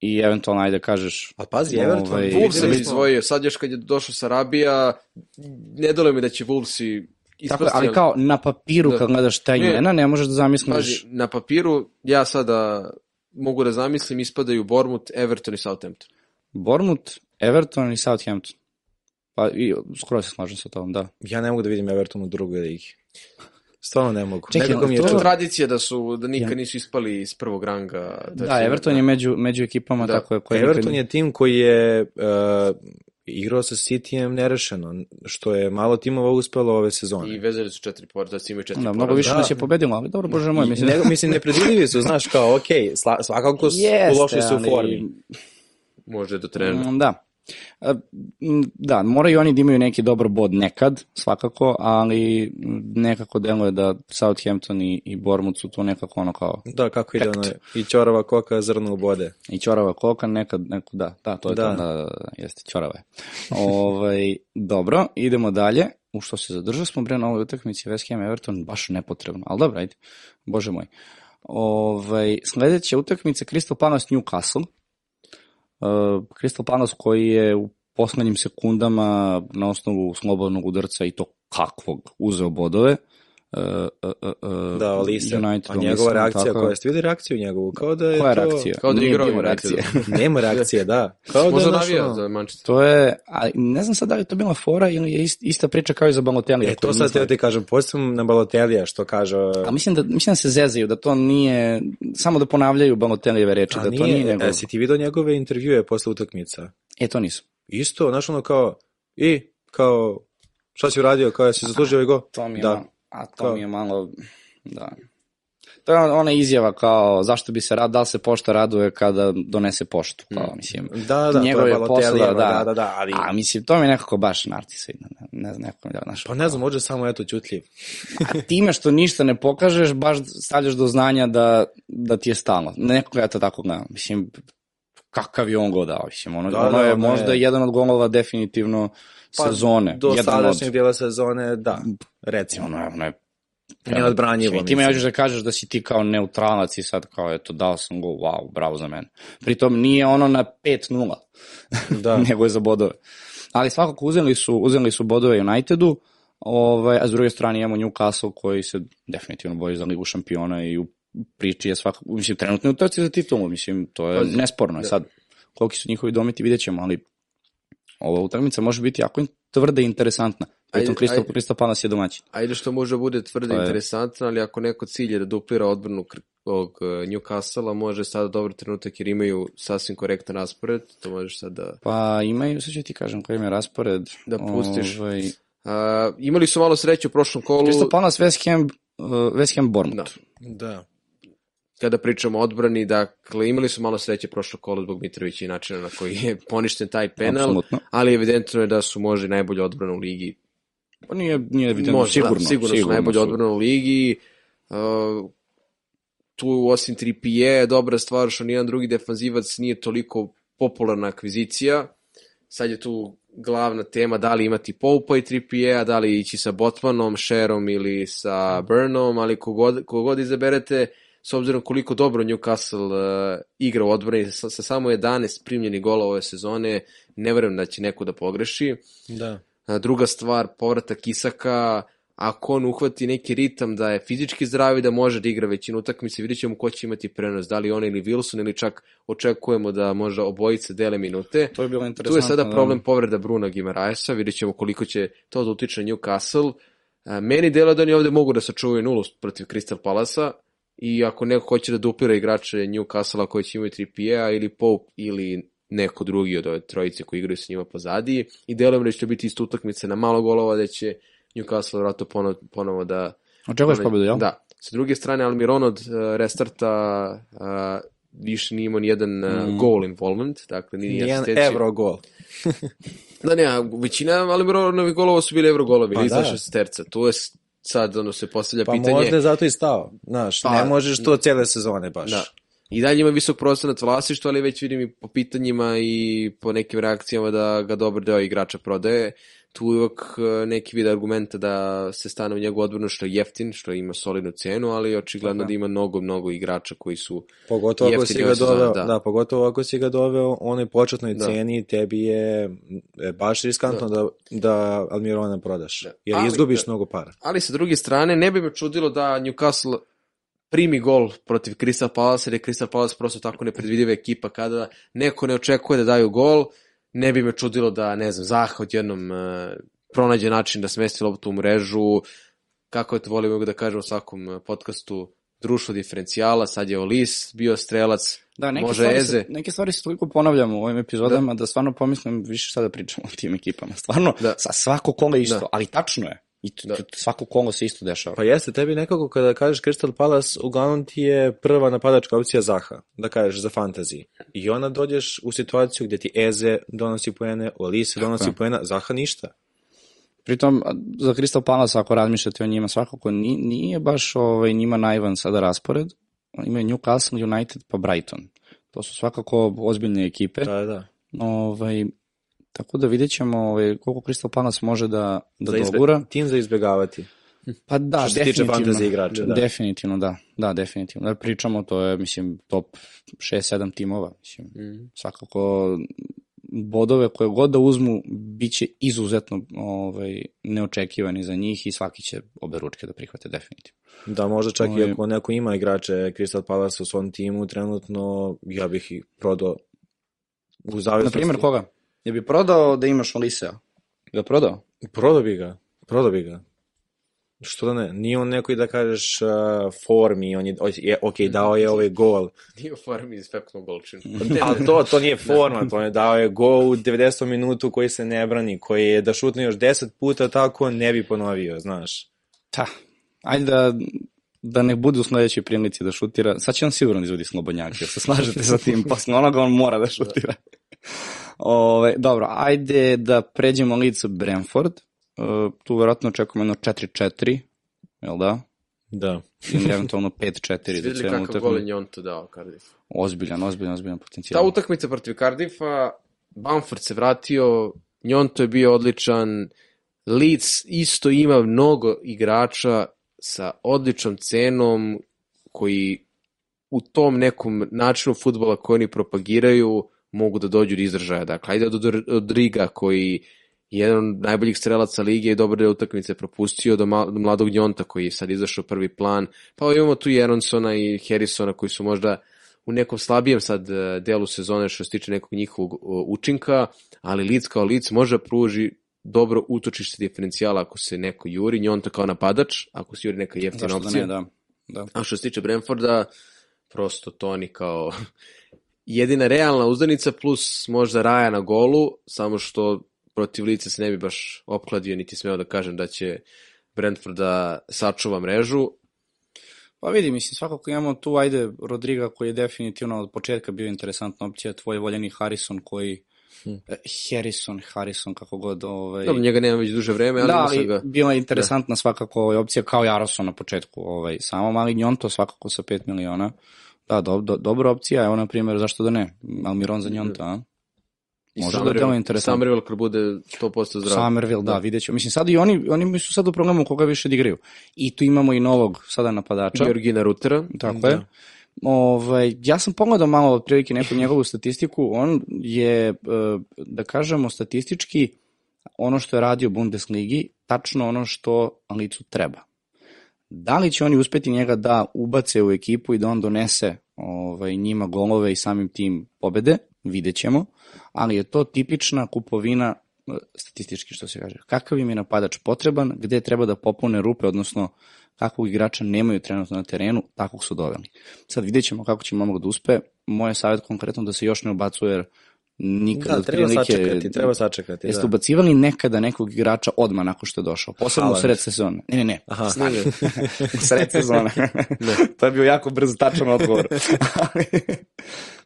A: i eventualno, ajde kažeš,
B: A pazi,
A: Ovaj,
B: Everton,
C: Wolves
B: videli
C: sam
B: smo-
C: izdvojio, sad još kad je došao Sarabija, ne dole mi da će Wolvesi
A: tako,
C: ispasti.
A: ali kao na papiru
C: Da.
A: kad gledaš ta
C: Ne.
A: imena, ne možeš da zamisliš
C: Pazi, na papiru ja sada mogu da zamislim, ispadaju Bournemouth, Everton i Southampton.
A: Bournemouth, Everton i Southampton. Pa i skoro se slažem sa tom, da.
B: Ja ne mogu da vidim Everton u drugoj ligi. Stvarno ne mogu.
A: Čekaj,
B: Nekako mi je
A: to-
C: To tradicija da su da nikad
A: Ja.
C: nisu ispali iz prvog ranga.
A: Da, Everton je među, među ekipama,
C: Da.
A: tako je. Koje
B: Everton je tim koji je uh, igrao sa Cityjem nerešeno, što je malo timova uspelo ove sezone.
C: i vezali su četiri poraza, da imaju četiri
A: Da, mnogo više
B: Da.
A: nas je pobedilo, ali dobro, bože moj, mislim.
B: Ne, mislim, nepredvidivi su, znaš, kao, ok, sla, svakako u lošoj su
A: ali-
B: formi.
C: Može do trenera.
A: Da. E, Da, moraju oni da imaju neki dobar bod nekad, svakako, ali nekako deluje da Southampton i, i Bournemouth su tu nekako ono kao
B: Da, kako ide ono, i čorava koka zrno u bode.
A: i ćorava koka, nekad, neko, da, da, to je
B: Da.
A: to, da, da, da, jeste, ćorava je. ovaj, dobro, idemo dalje, u što se zadržao smo bre na ovoj utakmici West Ham Everton, baš nepotrebno, ali dobro, ajde, bože moj. Ovaj, sledeća utakmica Crystal Palace Newcastle, Crystal Palace koji je u poslednjim sekundama na osnovu slobodnog udarca i to kakvog uzeo bodove. Uh, uh, uh,
B: Da, Olise.
A: United
B: A njegova
A: mislim,
B: reakcija,
A: tako.
B: koja jeste videli reakciju njegovu? Kao da je
A: Koja je
B: to...
A: reakcija?
C: Kao da je
A: Nije
C: igrao United.
A: reakcije. [laughs]
B: Nema reakcije, da. Kao da
C: Možda
B: je
C: navija
B: našo...
C: za Manchester.
A: To je, a ne znam sad da li je to bila fora ili je ist, ista priča kao i za Balotelli.
B: E, to sad teo ti kažem, posebno na Balotelija, što kaže...
A: A mislim da, mislim da se zezaju, da to nije, samo da ponavljaju Balotelijeve reči,
B: A
A: da to nije njegov.
B: e, si ti vidio njegove intervjue posle utakmica?
A: E, to nisu.
B: Isto, znaš ono kao, i, kao, šta si uradio, kao, jesi zaslužio ovaj go?
A: To mi je,
B: Da.
A: malo, a to
B: Kao-
A: mi je malo, da. To je ona izjava kao zašto bi se rad, da li se pošta raduje kada donese poštu, kao mislim.
B: Da, da,
A: Njegov
B: to je
A: je posao,
B: da,
A: da.
B: da, da, ali...
A: A mislim, to mi je nekako baš narcisoidno, ne, ne znam, nekako mi da, znaš.
B: Pa ne znam, možda samo eto ćutljiv.
A: A time što ništa ne pokažeš, baš stavljaš do znanja da, da ti je stalno. Neko ja to tako gledam. Mislim, kakav je on go dao. Mislim, ono,
B: Da,
A: ono
B: da,
A: je
B: je-
A: možda jedan od golova definitivno sezone.
B: Do sadašnjeg
A: od,
B: dijela sezone, da, recimo.
A: ono je, ono je
B: Neodbranjivo,
A: I ti me da kažeš da si ti kao neutralac i sad kao, eto, dao sam gol, wow, bravo za mene. Pritom nije ono na 5-0,
B: Da. [laughs]
A: nego je za bodove. Ali svakako uzeli su, uzeli su bodove Unitedu, ovaj, a s druge strane imamo Newcastle koji se definitivno boji za ligu šampiona i u priči je svakako, mislim, trenutno je u trci za titulu, mislim, to je nesporno.
C: da.
A: Sad, koliki su njihovi dometi, vidjet ćemo, ali ova utakmica može biti jako tvrda i interesantna. Pritom
C: ajde.
A: Crystal Palace je domaćin.
C: Ajde što može bude tvrdo
A: To je-
C: interesantno, ali ako neko cilj je da duplira odbranu ovog uh, Newcastle-a, može sada dobar trenutak jer imaju sasvim korektan raspored, to možeš sad da...
A: Pa imaju, sad ću ti kažem koji im je raspored.
C: Da pustiš.
A: Ovaj,
C: Uh, imali su malo sreće u prošlom kolu.
A: Crystal Palace, West Ham, West Ham Bournemouth.
C: Da.
B: Da.
C: Kada pričamo o odbrani, dakle, imali su malo sreće prošlo kolo zbog Mitrovića i načina na koji je poništen taj penal,
A: Apsolutno.
C: ali evidentno je da su možda najbolje odbrana u ligi
A: Pa nije, nije evidentno,
C: Možda,
A: sigurno.
C: da, sigurno, su najbolje
A: su.
C: odbrane u ligi. Uh, tu osim Tripije je dobra stvar što nijedan drugi defanzivac nije toliko popularna akvizicija. Sad je tu glavna tema da li imati Poupa i Tripije, da li ići sa Botmanom, Sherom ili sa Burnom, ali kogod, kogod izaberete, s obzirom koliko dobro Newcastle uh, igra u odbrani sa, sa samo 11 primljenih gola ove sezone, ne verujem da će neko da pogreši.
B: Da.
C: A, Druga stvar, povratak Isaka, ako on uhvati neki ritam da je fizički zdrav i da može da igra većinu utakmice, vidjet ćemo ko će imati prenos, da li on ili Wilson ili čak očekujemo da možda obojice dele minute.
A: To je bilo
C: Tu
A: interesantno.
C: je sada
A: da.
C: problem povreda Bruna Gimaraesa, vidjet ćemo koliko će to da utiče na Newcastle. A, Meni delo da oni ovde mogu da sačuvaju nulu protiv Crystal Palasa i ako neko hoće da duplira igrače Newcastle koji će imati 3 ili Pope ili neko drugi od ove trojice koji igraju sa njima pozadi i delujem da će biti isto utakmice na malo golova da će Newcastle vratno ponovo, ponovo da
A: Očekuješ pobedu, jel?
C: Da. Sa druge strane, Almiron od uh, restarta uh, više nije imao nijedan uh,
A: Mm.
C: goal involvement, dakle nije
B: Nijedan
C: asistencija.
B: evro gol. [laughs]
C: Da ne, većina Almironovih golova su bili evro golovi,
B: Pa da.
C: šesterca. Tu je sad ono se postavlja
B: Pa
C: pitanje.
B: možda je zato i stao. Znaš,
C: Pa,
B: ne možeš to cijele sezone baš.
C: Da. I dalje ima visok procenat vlasništva, ali već vidim i po pitanjima i po nekim reakcijama da ga dobar deo igrača prodaje. Tu je uvek e, neki vid argumenta da se stane u njegovu odbranu što je jeftin, što ima solidnu cenu, ali očigledno
A: je.
C: da ima mnogo, mnogo igrača koji su...
B: Pogotovo ako si ga doveo,
C: da.
B: da. pogotovo ako si ga doveo onoj početnoj
C: Da.
B: ceni, tebi je baš riskantno da, da Almirona prodaš.
C: Da.
B: Jer
C: Ali,
B: izgubiš
C: da.
B: mnogo para.
C: Ali sa druge strane, ne bi me čudilo da Newcastle primi gol protiv Crystal Palace, jer je Crystal Palace prosto tako nepredvidiva ekipa kada neko ne očekuje da daju gol, ne bi me čudilo da, ne znam, Zaha odjednom e, pronađe način da smesti loptu u mrežu, kako je to volimo da kažem u svakom e, podcastu, društvo diferencijala, sad je Olis bio strelac,
A: Da, neke,
C: može
A: stvari
C: Eze.
A: se, neke stvari se toliko ponavljamo u ovim epizodama da, da stvarno pomislim više šta da pričamo o tim ekipama. Stvarno,
C: Da.
A: sa svako kola isto,
C: Da.
A: ali tačno je. I t-
C: Da.
A: t- svako kolo se isto dešava.
B: Pa jeste, tebi nekako kada kažeš Crystal Palace, uglavnom ti je prva napadačka opcija Zaha, da kažeš za fantasy. I onda dođeš u situaciju gdje ti Eze donosi poene, Olise donosi
A: je.
B: poena, Zaha ništa.
A: Pritom, za Crystal Palace, ako razmišljate o njima, svakako ni- nije baš ovaj, njima najvan sada raspored. Imaju Newcastle, United pa Brighton. To su svakako ozbiljne ekipe.
B: Da, da.
A: Ovaj, tako da vidjet ćemo ovaj, koliko Crystal Palace može da, da
B: Za izbe-
A: dogura.
B: Tim za izbjegavati.
A: Pa da,
B: Što se tiče fantasy igrača, da.
A: Definitivno, da. Da, definitivno. Da pričamo, to je, mislim, top 6-7 timova. Mislim,
C: mm,
A: svakako bodove koje god da uzmu, bit će izuzetno ovaj, neočekivani za njih i svaki će obe ručke da prihvate definitivno.
B: Da, možda čak i
A: Ovaj-
B: ako neko ima igrače Crystal Palace u svom timu, trenutno ja bih ih prodao u
A: Na
B: zavisnosti.
A: primjer, koga? Je bi prodao da imaš Olisea? Ga prodao?
B: Prodao bi ga, prodao bi ga. Što da ne, nije on neko i da kažeš uh, formi, on je, je ok, dao je ovaj gol, [laughs]
C: nije u farmi iz pepnog golčina. [laughs]
B: ali to, to nije forma, to je dao je gol u 90. minutu koji se ne brani, koji je da šutne još 10 puta tako ne bi ponovio, znaš.
A: Ta, ajde da, da ne bude u sledećoj prilici da šutira. Sad će on sigurno da izvodi slobodnjake, se slažete sa tim? [laughs] Posle onoga on mora da šutira. Ove, dobro, ajde da pređemo licu Brentford. Uh, tu verovatno očekujemo jedno 4-4, jel da?
B: Da.
A: Ili eventualno 5-4 za
C: Videli
A: cijelu
C: kakav gol je
A: utakmicu.
C: Njonto dao Cardiff.
A: Ozbiljan, ozbiljan, ozbiljan potencijal.
C: Ta utakmica protiv Cardiffa, Bamford se vratio, Njonto je bio odličan, Leeds isto ima mnogo igrača sa odličnom cenom koji u tom nekom načinu futbola koji oni propagiraju mogu da dođu do izražaja. Dakle, ajde od, od Riga koji je jedan od najboljih strelaca lige i dobre utakmice propustio do, ma, do mladog Njonta koji je sad izašao prvi plan. Pa imamo tu i i Harrisona koji su možda u nekom slabijem sad e, delu sezone što se tiče nekog njihovog o, učinka, ali Leeds kao Leeds može da pruži dobro utočište diferencijala ako se neko juri, Njonta kao napadač, ako se juri neka jeftina
A: da
C: opcija.
A: ne, da. da.
C: A što se tiče Brentforda, prosto Toni kao jedina realna uzdanica plus možda Raja na golu, samo što protiv lice se ne bi baš opkladio, niti smeo da kažem da će Brentford da sačuva mrežu.
A: Pa vidi, mislim, svakako imamo tu, ajde, Rodriga koji je definitivno od početka bio interesantna opcija, tvoj voljeni Harrison koji Hmm. Harrison, Harrison, kako god. Ovaj...
C: Dobro, njega nema već duže vreme, ali
A: da,
C: ali
A: ali
C: ga...
A: bila je interesantna da. svakako ovaj, opcija kao Jaroson na početku. Ovaj, samo mali Njonto svakako sa 5 miliona. Da, do, do, dobra opcija, evo na primjer, zašto da ne? Almiron za Njonta, a?
C: Može da delo interesantno. Somerville kad bude 100% zdrav.
A: Somerville, da, da. vidjet ću. Mislim, sad i oni, oni su sad u problemu koga više da igraju. I tu imamo i novog sada napadača.
C: Georgina Rutera.
A: Tako da. je. Ovaj, ja sam pogledao malo otprilike neku njegovu statistiku. On je, e, da kažemo, statistički ono što je radio Bundesligi, tačno ono što Licu treba. Da li će oni uspeti njega da ubace u ekipu i da on donese ovaj, njima golove i samim tim pobede, vidjet ćemo, ali je to tipična kupovina e, statistički što se kaže. Kakav im je napadač potreban, gde treba da popune rupe, odnosno kakvog igrača nemaju trenutno na terenu, takvog su doveli. Sad vidjet ćemo kako će momak da uspe. Moje savjet konkretno da se još ne ubacuje jer nikada
B: da, treba prilike, sačekati, treba sačekati.
A: Jeste da. ubacivali nekada nekog igrača odmah nakon što je došao, posebno Haaland. u sred sezone. Ne, ne, ne, Aha. [laughs] u sred sezone. ne. [laughs] to je bio jako brzo tačan odgovor. [laughs]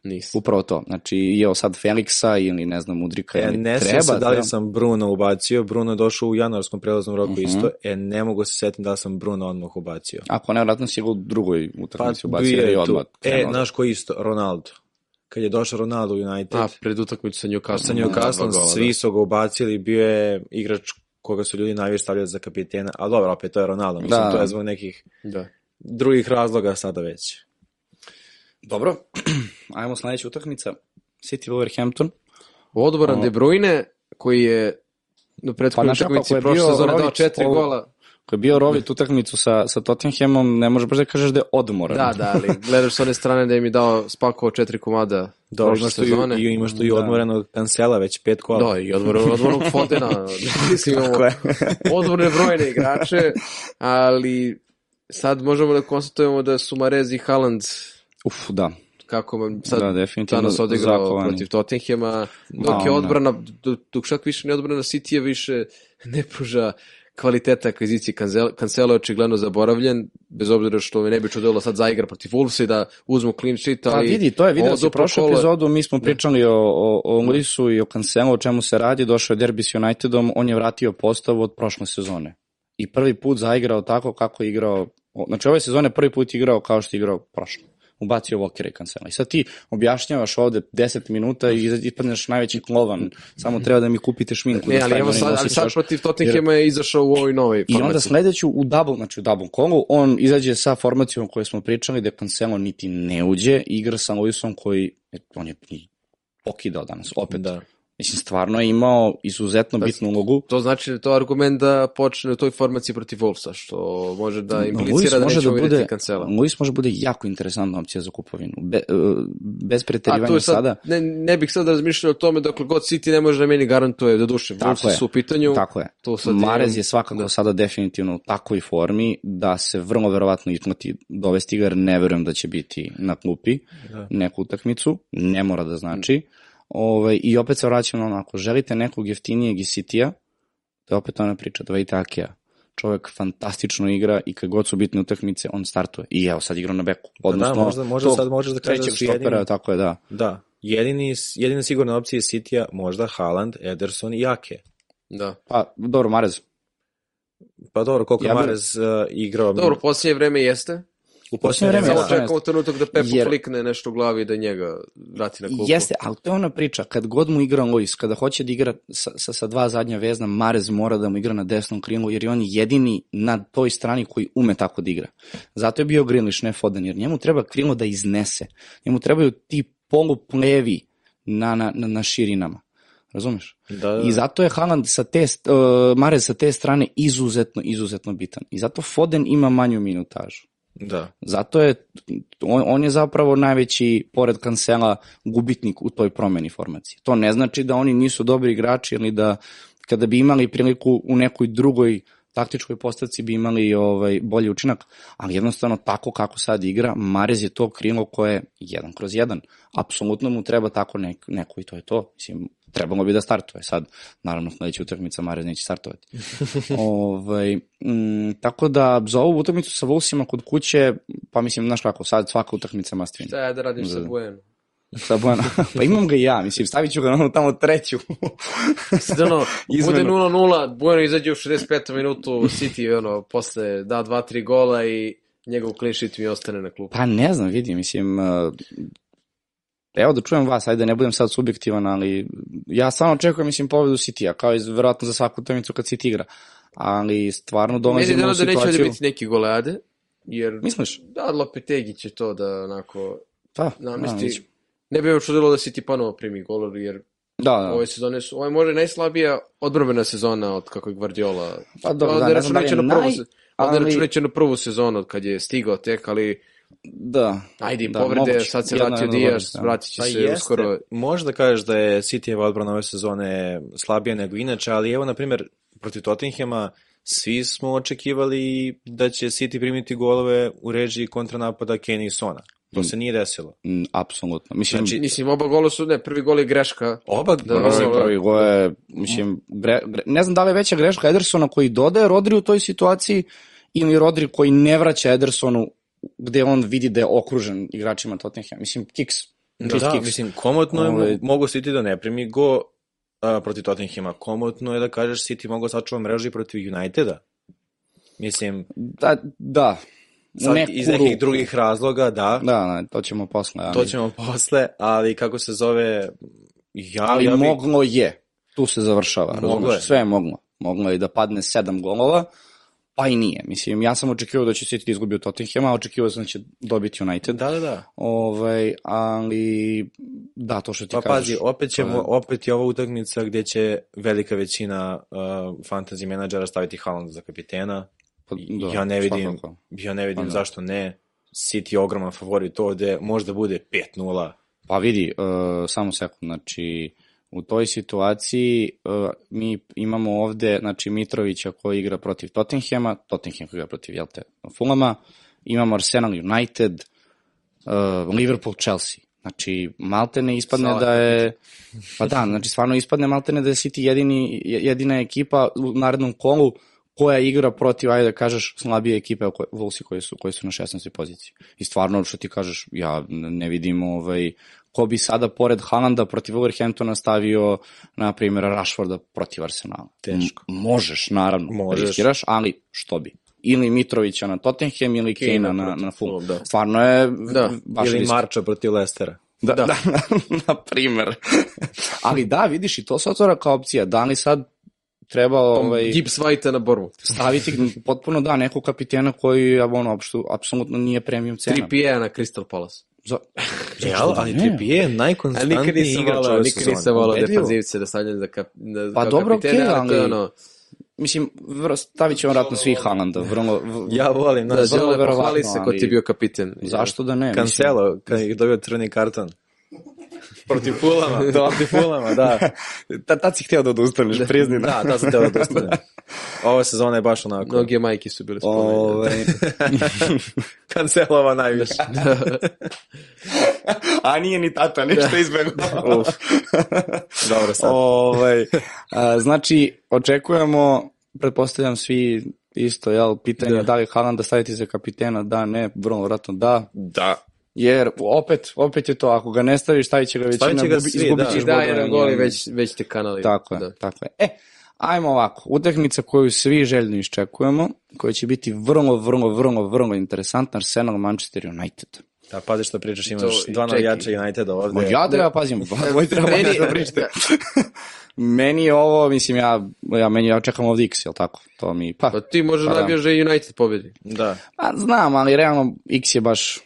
C: Nis.
A: Upravo to. Znači, je sad Feliksa ili ne znam, Udrika.
B: E, ne treba, se da li sam Bruno ubacio. Bruno je došao u januarskom prelaznom roku uh mhm. -huh. isto. E, ne mogu se setiti da sam Bruno odmah ubacio.
A: Ako ne, vratno si ga u drugoj utakmici pa, ubacio. i odmah.
B: E, znaš ko isto? Ronaldo kad je došao Ronaldo u United.
C: A, pred utakmicu sa Newcastle.
B: Sa Newcastle, da, svi su ga ubacili, bio je igrač koga su ljudi najviše stavljali za kapitena, ali dobro, opet to je Ronaldo, mislim, da. to je zbog nekih da. drugih razloga sada već.
A: Dobro, [clears throat] ajmo sledeća utakmica. City Wolverhampton.
C: Odboran De Bruyne, koji je na prethodnoj pa, utakmici prošle sezone dao četiri ovo, gola.
A: Koji je bio rovit utakmicu sa, sa Tottenhamom, ne možeš baš da kažeš da je odmoran.
C: Da, da, ali gledaš s one strane da je dao spakovao četiri komada
B: Dobro, imaš sezone. I, imaš tu i da. odmorenog kancela, već pet kola.
C: Da, i odmorenog, [laughs] odmorenog Fodena. Mislim, odmorne brojne igrače, ali sad možemo da konstatujemo da su Marez i Haaland
A: Uf, da
C: kako vam sad da, danas odigrao zakovani. protiv Tottenhema, dok je odbrana, dok čak više ne odbrana City je više ne pruža kvaliteta akvizicije Cancelo je očigledno zaboravljen, bez obzira što mi ne bi čudilo sad zaigra protiv Wolvesa i da uzmu clean sheet,
A: pa ali... Pa vidi, to je vidio si prošlu kola... epizodu, mi smo pričali o, o, o Lisu i o Cancelo, o čemu se radi, došao je derbi s Unitedom, on je vratio postavu od prošle sezone. I prvi put zaigrao tako kako je igrao, znači ove sezone prvi put igrao kao što je igrao prošle ubacio Walker i Cancela. I sad ti objašnjavaš ovde 10 minuta i ispadneš najveći klovan, samo treba da mi kupite šminku.
C: Ne, da ali evo sad, ali sad protiv Tottenhama je izašao u ovoj novoj formaciji.
A: I onda sledeću u double, znači u double callu, on izađe sa formacijom koju smo pričali da Cancelo niti ne uđe, igra sa Lewisom koji, on je pokidao danas, opet. Da Mislim, stvarno je imao izuzetno bitnu ulogu.
C: To znači da je to argument da počne u toj formaciji protiv Wolvesa, što može da implicira no, da neće da bude, kancela.
A: Luis može bude jako interesantna opcija za kupovinu. Be, uh, bez preterivanja sad, sada.
C: Ne, ne bih sad razmišljao o tome dokle god City ne može da meni garantuje da duše. Wolves su u pitanju.
A: Tako je. To sad Marez je, je svakako da. sada definitivno u takvoj formi da se vrlo verovatno isplati dovesti ga, jer ne verujem da će biti na klupi da. neku utakmicu. Ne mora da znači. Mm Ovaj, I opet se vraćamo na onako, želite nekog jeftinijeg i sitija, to je opet ona priča, dovejte Akija. Čovek fantastično igra i kad god su bitne utakmice, on startuje. I evo, sad igra na beku.
B: Odnosno, da, da, možda, možda sad možeš da kažeš da
A: su jedini... tako je, da.
B: Da, jedini, jedina sigurna opcija Sitija, možda Haaland, Ederson i Ake.
C: Da.
A: Pa, dobro, Marez.
B: Pa dobro, koliko ja Marez uh, igrao...
C: Dobro, posljednje vreme jeste,
A: U posljednje vreme.
C: Samo čekamo trenutak da Pepo jer, flikne nešto u glavi i da njega vrati na klupu.
A: Jeste, ali to je ona priča, kad god mu igra Lois, kada hoće da igra sa, sa, sa dva zadnja vezna, Marez mora da mu igra na desnom krilu, jer je on jedini na toj strani koji ume tako da igra. Zato je bio Greenlish, ne Foden, jer njemu treba krilo da iznese. Njemu trebaju ti poluplevi na, na, na, na širinama. Razumeš?
B: Da, da.
A: I zato je Haaland sa te, uh, Marez sa te strane izuzetno, izuzetno bitan. I zato Foden ima manju minutažu.
B: Da.
A: Zato je, on, on je zapravo najveći, pored Kansela, gubitnik u toj promeni formacije. To ne znači da oni nisu dobri igrači ili da kada bi imali priliku u nekoj drugoj taktičkoj postavci bi imali ovaj, bolji učinak, ali jednostavno tako kako sad igra, Marez je to krilo koje je jedan kroz jedan. Apsolutno mu treba tako nek, neko i to je to. Mislim, trebalo bi da startuje sad. Naravno, sledeća utakmica Marez neće startovati. [laughs] ovaj, m, tako da, za ovu utakmicu sa Wolvesima kod kuće, pa mislim, znaš kako, sad svaka utakmica must win.
C: Šta ja da radim sa
A: Da.
C: Buenom?
A: Sa Bojana. [laughs] pa imam ga i ja, mislim, stavit ću ga na onu tamo treću. [laughs]
C: Sad ono, bude
A: Izmenu.
C: 0-0, Bueno izađe u 65. minutu, City ono, posle da 2-3 gola i njegov clean sheet mi ostane na klupu.
A: Pa ne znam, vidi, mislim, uh, evo da čujem vas, ajde da ne budem sad subjektivan, ali ja stvarno očekujem, mislim, pobedu City-a, kao i verovatno za svaku utakmicu kad City igra. Ali stvarno
C: Meni
A: dolazimo u
C: da neće ovde
A: situaciju...
C: biti neki goleade, jer
A: Misliš?
C: da, Lopetegi će to da onako
A: Pa, da,
C: namesti.
A: neće.
C: ne bi me čudilo da City ponovo primi gol, jer
A: da, da.
C: ove sezone su, ovo je možda najslabija odbrbena sezona od kako je Guardiola.
A: Pa dobro,
C: Ovde
A: da, ne znam da je
C: na prvu,
A: naj,
C: se-
A: ali-
C: računajući na prvu sezonu od kad je stigao tek, ali
A: Da.
C: ajde,
A: Da,
C: povrede,
A: moguće.
C: sad se vratio Diaz,
A: da.
C: vratit će
B: Pa
C: se
B: jeste,
C: uskoro.
B: možda kažeš da je Cityjeva odbrana ove sezone slabija nego inače, ali evo, na primjer, protiv Tottenhama svi smo očekivali da će City primiti golove u režiji kontranapada Kane i Sona. To se nije desilo.
A: Mm, apsolutno. Mislim,
B: Znači,
C: Mislim, oba gola su, ne, prvi gol je greška.
B: Oba,
C: Da,
B: da,
A: Prvi,
C: da.
A: prvi gol je, mislim, gre, gre, ne znam da li je veća greška Edersona koji dodaje Rodri u toj situaciji ili Rodri koji ne vraća Edersonu gde on vidi da je okružen igračima Tottenham. Mislim, kiks.
B: da, da,
A: kiks.
B: mislim, komotno je,
A: Ovaj-
B: mo- mogu City da ne primi go a, protiv Tottenhama. Komotno je da kažeš City mogu sačuva mreži protiv Uniteda. Mislim,
A: Da, da.
B: Sad,
A: neku
B: iz nekih
A: ruku.
B: drugih razloga, da,
A: Da, da, to ćemo posle. Ali,
B: to ćemo posle, ali kako se zove, ja,
A: ali
B: ja bi,
A: moglo je. Tu se završava.
B: Moglo je.
A: Sve je moglo. Moglo je da padne sedam golova, pa i nije. Mislim, ja sam očekivao da će City da izgubi od Tottenhama, a očekivao sam da će dobiti United.
B: da, da, da.
A: Ovaj, ali da, to što ti
B: Pa
A: kažeš.
B: pazi, opet, ćemo, opet je ova utakmica gde će velika većina uh, fantasy menadžera staviti Haaland za kapitena.
A: Pa,
B: Da, ja ne vidim,
A: svakako.
B: ja ne vidim
A: Pa da.
B: zašto ne. City je ogroman favorit ovde, možda bude 5-0.
A: Pa vidi, uh, samo sekund, znači u toj situaciji uh, mi imamo ovde znači Mitrovića koji igra protiv Tottenhama, Tottenham koji igra protiv Jelte Fulama, imamo Arsenal United, uh, Liverpool Chelsea. Znači, Maltene ispadne
C: Svaka
A: da je... Pa da, znači stvarno ispadne Maltene da je City jedini, jedina ekipa u narednom kolu koja igra protiv, ajde da kažeš, slabije ekipe Wolvesi koji su, koji su na 16. poziciji. I stvarno, što ti kažeš, ja ne vidim ovaj, ko bi sada pored Haalanda protiv Wolverhamptona stavio, na primjer, Rashforda protiv Arsenala.
B: Teško.
A: M možeš, naravno,
B: Možeš.
A: riskiraš, ali što bi? Ili Mitrovića na Tottenham ili Kane na, na Fulham.
C: Da.
A: Stvarno je
C: Da.
A: baš
B: Ili
A: risk.
B: Marča protiv Lestera.
A: Da, da. [laughs] na primer. [laughs] Ali da, vidiš, i to se otvara kao opcija. Da li sad treba ovaj,
C: Gibbs White na borbu.
A: staviti potpuno da nekog kapitena koji ono, apšu, apsolutno nije premium cena.
C: 3 PA na Crystal Palace.
A: Za, [laughs]
B: Jel, ali
A: ne?
B: Trippier je najkonstantniji
C: nikad
B: igrač ove
C: nikad
B: sezone.
C: nisam volao defanzivce da stavljam za kap, da,
A: Pa
C: kao
A: dobro,
C: kapitene,
A: okej,
C: ali to je
A: ali-
C: ono,
A: Mislim, vrlo, stavit ćemo vratno svi Haalanda. Vrlo, v,
B: Ja volim,
C: da,
B: znaš,
A: vrlo
C: žele
A: verovatno,
C: pohvali se ko
A: ali-
C: ti je bio kapiten.
A: zašto da ne?
B: Cancelo, kad je dobio crni karton. Protiv Fulama. [laughs] Protiv Fulama, da.
A: Ta, tad si htio da odustaneš, prizni
B: Da, da sam teo da dostane. [laughs] Ova sezona je baš onako.
C: Mnoge majke su bile spomenute.
A: Ove, [laughs]
B: Cancelova najviše.
A: a nije ni tata, ništa izbegao.
B: Uf. Dobro sad.
A: Ovaj, a, znači, očekujemo, pretpostavljam svi isto, jel, pitanje da,
C: Da.
A: da li Haaland da staviti za kapitena, da, ne, vrlo vratno da,
B: Da.
A: Jer opet, opet je to, ako ga ne staviš, stavit će ga većina,
B: Stavit će ga svi,
A: izgubit
B: da.
A: ćeš
C: da,
A: bodove,
C: jedan gol i već, već te kanali.
A: Tako je,
C: Da.
A: tako je. E, ajmo ovako, utakmica koju svi željno iščekujemo, koja će biti vrlo, vrlo, vrlo, vrlo interesantna, Arsenal Manchester United.
B: Da, pazi što pričaš, imaš
C: To-
B: dva navijača Uniteda ovde.
A: Ma ja treba pazim, moj [laughs] treba
C: Meni-
A: da pričate. [laughs] meni je ovo, mislim, ja, ja, meni, ja čekam ovdje X, jel tako? To mi, pa,
C: Pa ti možeš
A: Pa
C: da
A: da.
C: da je United pobedi.
B: Da.
A: pa znam, ali realno X je baš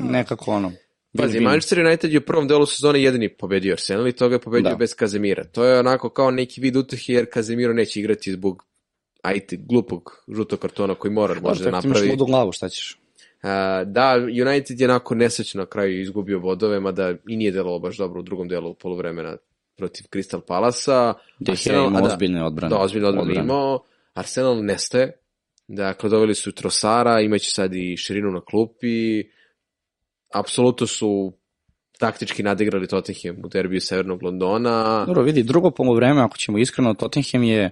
A: nekako ono.
C: Pazi. Manchester United je u prvom delu sezone jedini pobedio Arsenal i toga je pobedio
A: Da.
C: bez Kazemira. To je onako kao neki vid utehe jer Kazemiro neće igrati zbog ajte, glupog žutog kartona koji mora
A: Dobro,
C: može da
A: imaš
C: napravi.
A: ludu glavu, šta ćeš?
C: A, da, United je onako nesrećno na kraju izgubio bodove, mada i nije delovalo baš dobro u drugom delu poluvremena. protiv Crystal Palasa.
A: Je
C: Arsenal-
A: imao
C: da,
A: ozbiljne odbrane.
C: Da, ozbiljno odbrane
A: Odbrane.
C: imao. Arsenal nestaje. Dakle, doveli su Trosara, imaće sad i širinu na klupi. Apsolutno su taktički nadigrali Tottenham u derbiju Severnog Londona.
A: Dobro, vidi, drugo polovreme, ako ćemo iskreno, Tottenham je,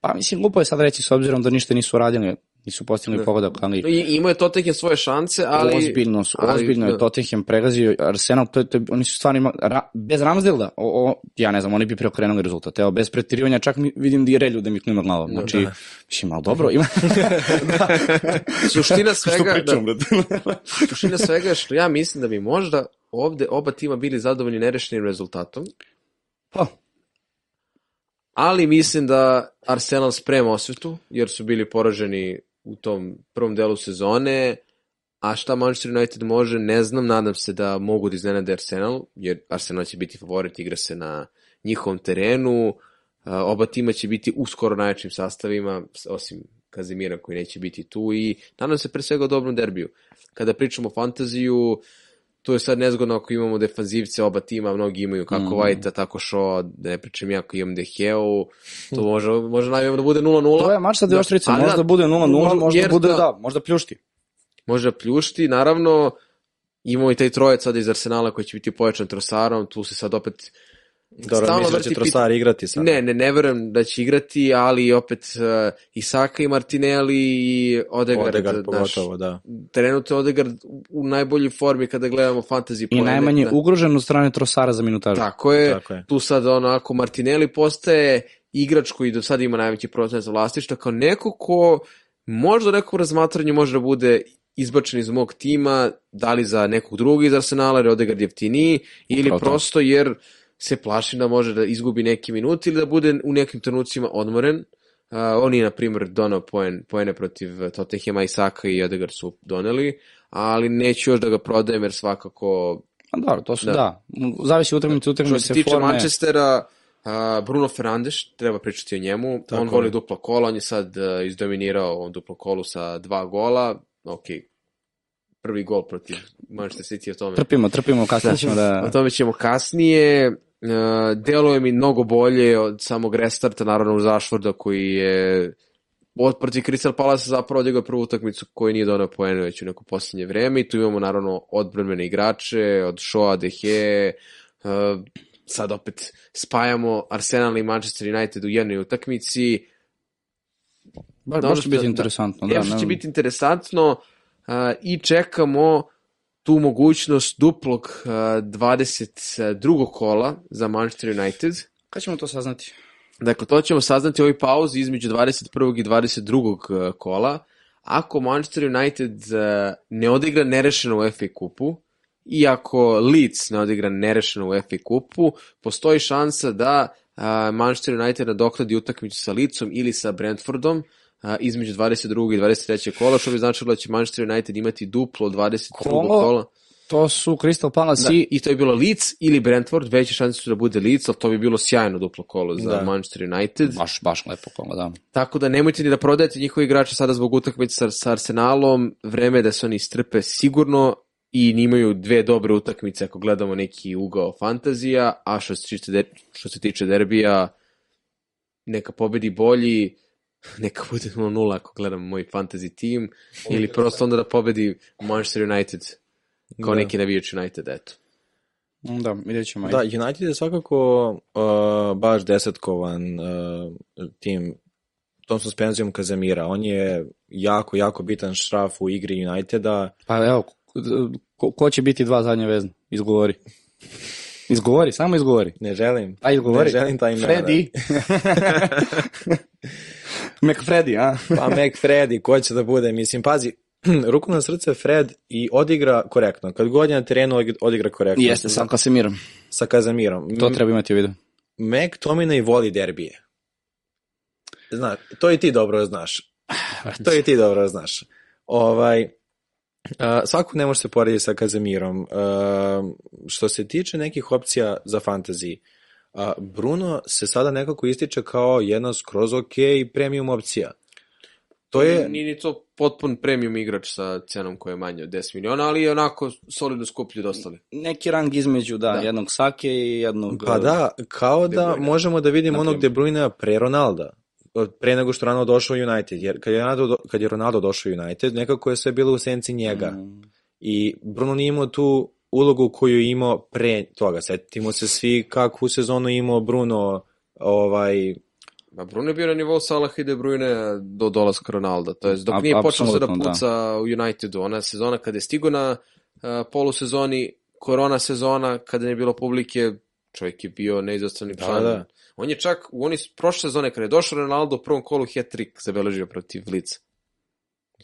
A: pa mislim, glupo je sad reći s obzirom da ništa nisu radili, nisu postigli pogodak, ali
C: I, imao je Tottenham svoje šanse, ali...
A: ozbiljno, su,
C: ali,
A: ozbiljno je
C: da.
A: Tottenham pregazio Arsenal, to, je- to, je- oni su stvarno imali, ra, bez Ramsdela, o, o, ja ne znam, oni bi preokrenuli rezultat, evo, bez pretirivanja, čak mi, vidim da i relju da mi klima glava, znači, mislim, ali dobro, ima... [laughs]
C: Suština [laughs] svega,
A: pričam,
C: da, suština svega je što ja mislim da bi možda ovde oba tima bili zadovoljni nerešenim rezultatom,
A: Pa,
C: ali mislim da Arsenal sprema osvetu, jer su bili poraženi u tom prvom delu sezone, a šta Manchester United može, ne znam, nadam se da mogu da iznenade Arsenal, jer Arsenal će biti favorit, igra se na njihovom terenu, oba tima će biti u skoro najjačim sastavima, osim Kazimira koji neće biti tu i nadam se pre svega o dobrom derbiju. Kada pričamo o fantaziju, tu je sad nezgodno ako imamo defanzivce oba tima, mnogi imaju kako
A: Mhm.
C: mm. White-a, tako Shaw, da ne pričam ja ako imam Deheu, to može, može najavljamo da bude 0-0.
A: to je mač sa dve oštrice,
C: ali
A: možda
C: da,
A: bude 0-0,
C: možda-
A: možda bude,
C: da.
A: da, možda pljušti.
C: može pljušti, naravno imamo i taj trojec sada iz Arsenala koji će biti pojačan Trosarom, tu se sad opet
B: Dobro,
C: stalno
B: misliš da će
C: pit-
B: Trosar igrati sad?
C: Ne, ne, ne verujem da će igrati, ali opet uh, i Saka i Martinelli i Odegaard,
B: Odegaard
C: znaš,
B: pogotovo, da.
C: trenutno je Odegaard u najboljoj formi kada gledamo fantasy
A: I
C: poene.
A: najmanje
C: Da.
A: ugrožen od strane Trosara za minutažu.
C: Tako je,
B: Tako je.
C: tu sad onako Martinelli postaje igrač koji do sada ima najveći procent za vlastišta kao neko ko možda u nekom razmatranju može da bude izbačen iz mog tima, da li za nekog drugog iz Arsenala, jer je Odegaard jeftiniji, ili
A: Upravo to.
C: prosto jer se plašim da može da izgubi neki minut ili da bude u nekim trenucima odmoren. Uh, on je, na primjer, donao poen, poene protiv Tottenhama i Saka i Odegaard su doneli, ali neću još da ga prodajem jer svakako
A: A dobro, to su,
C: Da.
A: da. Zavisi utakmice,
C: što
A: utakmice,
C: se tiče
A: forme.
C: Manchestera, a, Bruno Fernandes, treba pričati o njemu.
B: Tako
C: on voli
B: je.
C: duplo kola, on je sad uh, izdominirao ovom duplo kolu sa dva gola. Ok, prvi gol protiv Manchester City o tome.
A: Trpimo, trpimo, kasnije ćemo
C: O
A: da...
C: tome ćemo kasnije. Uh, deluje mi mnogo bolje od samog restarta, naravno uz Ashforda koji je od Crystal Palace zapravo odigao prvu utakmicu koju nije donao poene već u neko posljednje vreme i tu imamo naravno odbranbene igrače od Shoa, Dehe, uh, sad opet spajamo Arsenal i Manchester United u jednoj utakmici.
A: Baš, baš će biti interesantno.
C: Da,
A: Da,
C: će
A: ne-
C: biti interesantno uh, i čekamo tu mogućnost duplog uh, 22. kola za Manchester United.
A: Kad ćemo to saznati?
C: Dakle, to ćemo saznati u ovoj pauzi između 21. i 22. kola. Ako Manchester United uh, ne odigra nerešeno u FA kupu, i ako Leeds ne odigra nerešeno u FA kupu, postoji šansa da uh, Manchester United nadoknadi utakmicu sa Leedsom ili sa Brentfordom uh, između 22. i 23. kola, što bi značilo da će Manchester United imati duplo 22.
A: Kolo?
C: kola.
A: To su Crystal Palace
C: Da,
A: i...
C: I to je bilo Leeds ili Brentford, veće šanse su da bude Leeds, ali to bi bilo sjajno duplo kolo za
B: Da.
C: Manchester United.
A: Baš, baš lepo kola, da.
C: Tako da nemojte ni da prodajete njihovi igrače sada zbog utakmice sa, sa Arsenalom, vreme je da se oni istrpe sigurno i nimaju dve dobre utakmice ako gledamo neki ugao fantazija, a što se tiče, der, što se tiče derbija, neka pobedi bolji, [sighs] neka bude 0-0 ako gledam moj fantasy tim, ili prosto onda da pobedi Manchester United, kao
B: Da.
C: neki navijač United, eto.
A: Da, vidjet ćemo.
B: Da, United je svakako uh, baš desetkovan uh, tim tom suspenzijom Kazemira. On je jako, jako bitan šraf u igri Uniteda.
A: Pa evo, ko, ko će biti dva zadnje vezna? Izgovori. Izgovori, samo izgovori.
B: Ne želim.
A: A izgovori.
B: Ne želim taj imena.
A: Freddy. [laughs] McFreddy, a? [laughs]
B: Pa Mac Freddy, ko će da bude? Mislim, pazi, [clears throat] ruku na srce Fred i odigra korektno. Kad god je na terenu, odigra korektno.
A: Jeste, sam Kasemirom.
B: Sa Kazemirom.
A: To treba imati u vidu.
B: Mac Tomina i voli derbije. Znaš, to i ti dobro znaš. [sighs] To i ti dobro znaš. Ovaj, uh, svako ne može se porediti sa Kazemirom. Uh, što se tiče nekih opcija za fantasy, uh, Bruno se sada nekako ističe kao jedna skroz ok premium opcija. To je,
C: Nije ni to potpun premium igrač sa cenom koja je manja od 10 miliona, ali je onako solidno skuplji od ostali.
A: Neki rang između, da,
C: Da.
A: jednog Sake i jednog...
B: pa da, kao da
C: Bruyne.
B: možemo da vidimo onog De. Bruyne pre Ronalda. Pre nego što Ronaldo došao u United. Jer kad je Ronaldo, do- kad je Ronaldo došao u United, nekako je sve bilo u senci njega.
A: Mm.
B: I Bruno nije imao tu ulogu koju je imao pre toga. Setimo se svi kakvu sezonu imao Bruno ovaj,
C: Ma Bruno je bio na nivou Salah i De Bruyne do dolaska Ronalda. To je dok
A: A-
C: nije počeo se da
A: da.
C: puca u Unitedu. Ona sezona kada je stigo na uh, polusezoni, korona sezona, kada nije bilo publike, čovjek je bio neizostrani
B: Da,
C: član.
B: da.
C: On je čak u oni prošle sezone kada je došao Ronaldo u prvom kolu hat-trick zabeležio protiv Lica.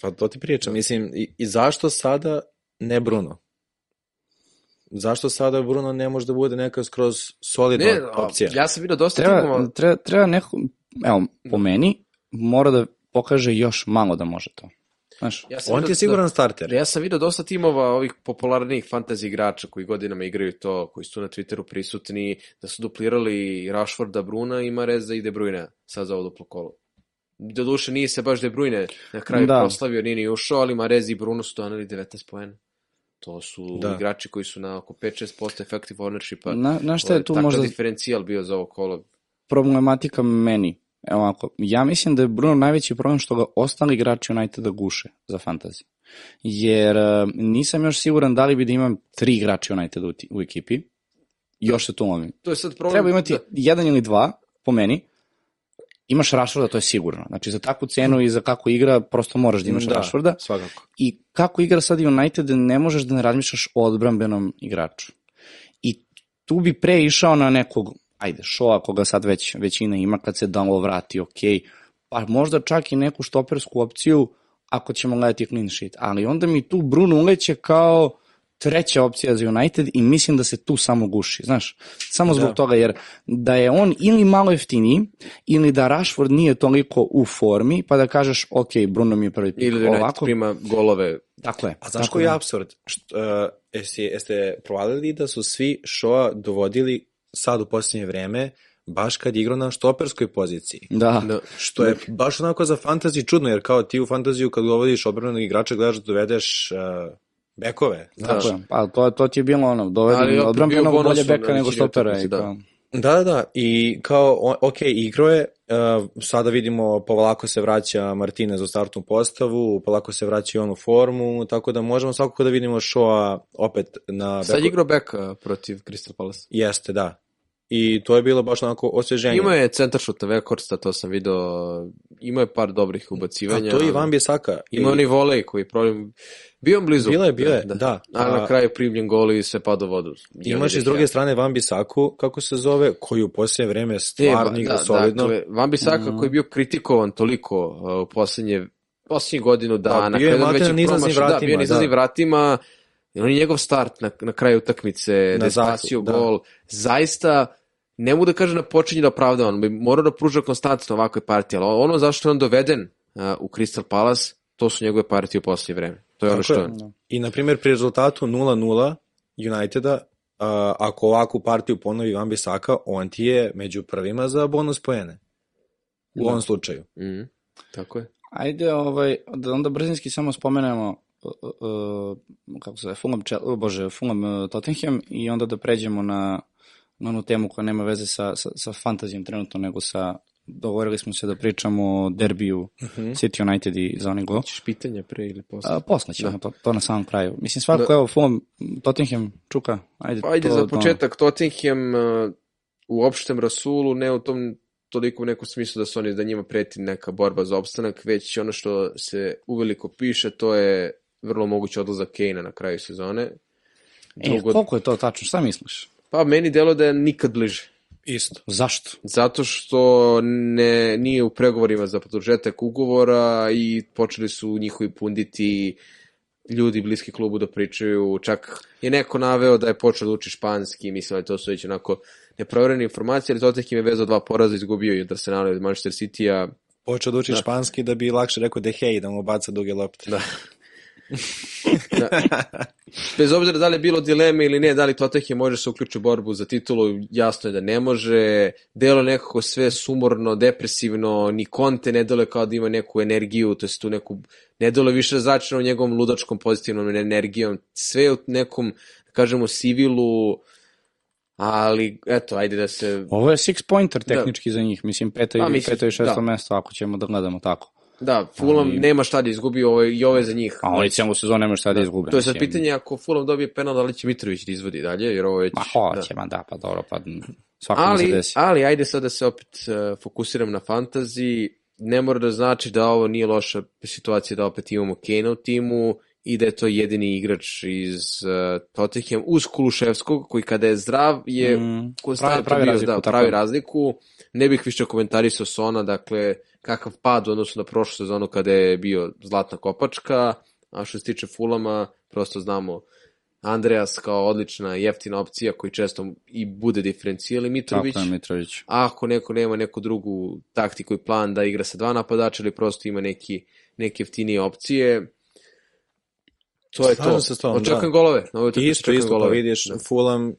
B: Pa to ti pričam, mislim, i, i zašto sada ne Bruno? Zašto sada Bruno ne može da bude neka skroz solidna
C: Ne,
B: opcija?
C: ja sam vidio dosta
A: Treba,
C: timova.
A: treba, treba neko, evo, po meni, mora da pokaže još malo da može to. Znaš,
C: Ja sam
B: On
C: vidio
B: ti je siguran
C: Da,
B: starter.
C: ja sam vidio dosta timova ovih popularnijih fantasy igrača koji godinama igraju to, koji su na Twitteru prisutni, da su duplirali Rashforda, Bruna i Mareza i De Bruyne sad za ovo duplo kolo. Doduše nije se baš De Bruyne na kraju
A: Da.
C: proslavio, nije ni ušao, ali Marez i Bruno su doneli 19 poena. To su
B: Da.
C: igrači koji su na oko 5-6% effective ownershipa.
A: na, na šta je tu
C: takav
A: možda
C: diferencijal bio za ovo kolo.
A: problematika meni? Evo ovako, ja mislim da je Bruno najveći problem što ga ostali igrači Uniteda guše za fantasy. Jer e, nisam još siguran da li bi da imam tri igrača Uniteda u, u ekipi. Još se tu lomim.
C: To je sad problem.
A: Treba imati
C: da-
A: jedan ili dva, po meni. Imaš Rashforda, to je sigurno. Znači, za takvu cenu i za kako igra, prosto moraš da imaš
B: Da,
A: Rashforda.
B: svakako.
A: I kako igra sad United, ne možeš da ne razmišljaš o odbrambenom igraču. I tu bi pre išao na nekog, ajde, Shoa koga sad već većina ima kad se Danlo vrati, ok, pa možda čak i neku štopersku opciju ako ćemo gledati clean sheet. Ali onda mi tu Bruno uleće kao treća opcija za United i mislim da se tu samo guši, znaš, samo zbog
B: Da.
A: toga, jer da je on ili malo jeftiniji, ili da Rashford nije toliko u formi, pa da kažeš, ok, Bruno mi je prvi pik,
C: Ili da United
A: ovako,
C: prima golove
A: tako je.
B: A znaš koji
A: je.
B: absurd? Što, uh, jeste, jeste provalili da su svi Shoa dovodili sad u posljednje vreme baš kad igrao na štoperskoj poziciji.
A: Da,
C: Da.
B: Što je baš onako za fantasy čudno, jer kao ti u fantaziju kad dovodiš odbranog igrača gledaš da dovedeš uh, bekove. Znaš?
A: Tako je. Pa to, to ti je bilo ono, odbrambenog
C: bonus
A: bolje beka nego štopera.
C: utakmica,
A: I
C: da.
A: kao,
B: Da, da, da. I kao, ok, igro je, uh, sada vidimo polako se vraća Martinez u startnu postavu, polako se vraća i on u formu, tako da možemo svakako da vidimo Shoa opet na
C: Sad
B: beku-
C: igrao beka protiv Crystal Palace.
B: Jeste, da. I to je bilo baš onako osveženje.
C: Ima je centar šuta Vekorsta, to sam video. Ima je par dobrih ubacivanja.
B: A to je Ivan Bisaka.
C: Ima oni volej koji problem... Bio on blizu.
B: Bilo je, bilo je, da.
C: A na
B: A-
C: kraju primljen gol i sve pada u vodu.
B: Imaš i s druge strane Van Bisaku, kako se zove, koji u posljednje vreme stvarno igra solidno.
C: Dakle, Van Bissaka
A: Mhm.
C: koji je bio kritikovan toliko uh, u poslednje, poslednje godinu dana.
B: bio je
C: već
B: na izlaznim
C: promašio- Da,
B: vratima,
C: bio je na izlaznim
B: da.
C: On je njegov start na, na kraju utakmice, da je spasio
B: da.
C: gol. Zaista, ne mogu da kažem da počinje da opravda, on bi morao da pruža konstantno ovakve partije, ali ono zašto je on doveden uh, u Crystal Palace, to su njegove partije u posljednje vreme. To je ono što
B: je.
C: on.
B: I, na primjer, pri rezultatu 0-0 Uniteda, a, ako ovakvu partiju ponovi Van Bisaka, on ti je među prvima za bonus poene. U
A: Da.
B: ovom slučaju.
C: Mhm, Tako je.
A: Ajde, ovaj, da onda brzinski samo spomenemo uh, uh, kako se zove, Fulham, uh, bože, Fulham uh, Tottenham i onda da pređemo na, na onu temu koja nema veze sa, sa, sa fantazijom trenutno, nego sa dogovorili smo se da pričamo o derbiju
B: Mhm.
A: City United i za onaj gol.
C: Ćeš pitanje pre ili posle?
A: A, posle ćemo
C: Da.
A: to, to na samom kraju. Mislim, svako,
C: Da.
A: evo, Fulham, Tottenham, Čuka, ajde.
C: Pa ajde
A: to,
C: za početak Tottenham uh, u opštem rasulu, ne u tom toliko u nekom smislu da su oni da njima preti neka borba za opstanak, već ono što se uveliko piše, to je vrlo mogući odlazak Kane na kraju sezone.
A: E, koliko je to tačno, šta misliš?
C: Pa meni delo da je nikad bliže.
B: Isto.
A: Zašto?
C: Zato što ne, nije u pregovorima za produžetak ugovora i počeli su njihovi punditi ljudi bliski klubu da pričaju, čak je neko naveo da je počeo da uči španski, mislim da to su već onako neproverene informacije, ali Tottenham je vezao dva poraza, izgubio i od Arsenala i od Manchester City-a,
B: Počeo da uči
C: Da.
B: španski da bi lakše rekao De Gea da mu baca duge lopte.
C: Da. [laughs] Da. Bez obzira da li je bilo dileme ili ne, da li Tottenham može se uključiti u borbu za titulu, jasno je da ne može. Delo nekako sve sumorno, depresivno, ni Conte ne dole kao da ima neku energiju, to je tu neku, ne dole više zračeno njegovom ludačkom pozitivnom energijom, sve u nekom, da kažemo, sivilu, ali eto, ajde da se...
A: Ovo je six pointer tehnički za njih, mislim peta,
C: Pa,
A: i,
C: mislim,
A: peto i šesto
C: da.
A: mesto ako ćemo da gledamo tako.
C: Da, Fulham
A: Ali-
C: nema šta da izgubi, ovo, i ovo je za njih.
A: A oni cijelu sezonu nemaju šta da izgube.
C: To je sad pitanje ako Fulham dobije penal, da li će Mitrović da izvodi dalje, jer ovo je...
A: Ma
C: da.
A: hoće, ma da, pa dobro, pa svako se
C: Ali,
A: desi.
C: ali ajde sad da se opet uh, fokusiram na fantasy. Ne mora da znači da ovo nije loša situacija da opet imamo Kane u timu i da je to jedini igrač iz uh, Tottenham uz Kuluševskog koji kada je zdrav je
A: Mm,
C: konstantno
A: pravi- pravi
C: bio,
A: razliku,
C: da, pravi razliku. Ne bih više komentarisao Sona, dakle kakav pad u odnosu na prošlu sezonu kada je bio zlatna kopačka, a što se tiče Fulama, prosto znamo Andreas kao odlična jeftina opcija koji često i bude diferencijal i Mitrović.
A: Tako je Mitrović.
C: Ako neko nema neku drugu taktiku i plan da igra sa dva napadača ili prosto ima neki, neke jeftinije opcije, to je
B: Slažem
C: to.
B: se s
C: Očekujem
B: da.
C: golove. Na ovoj
B: Isto, isto, pa
C: golove.
B: vidiš,
C: Da.
B: Fulham,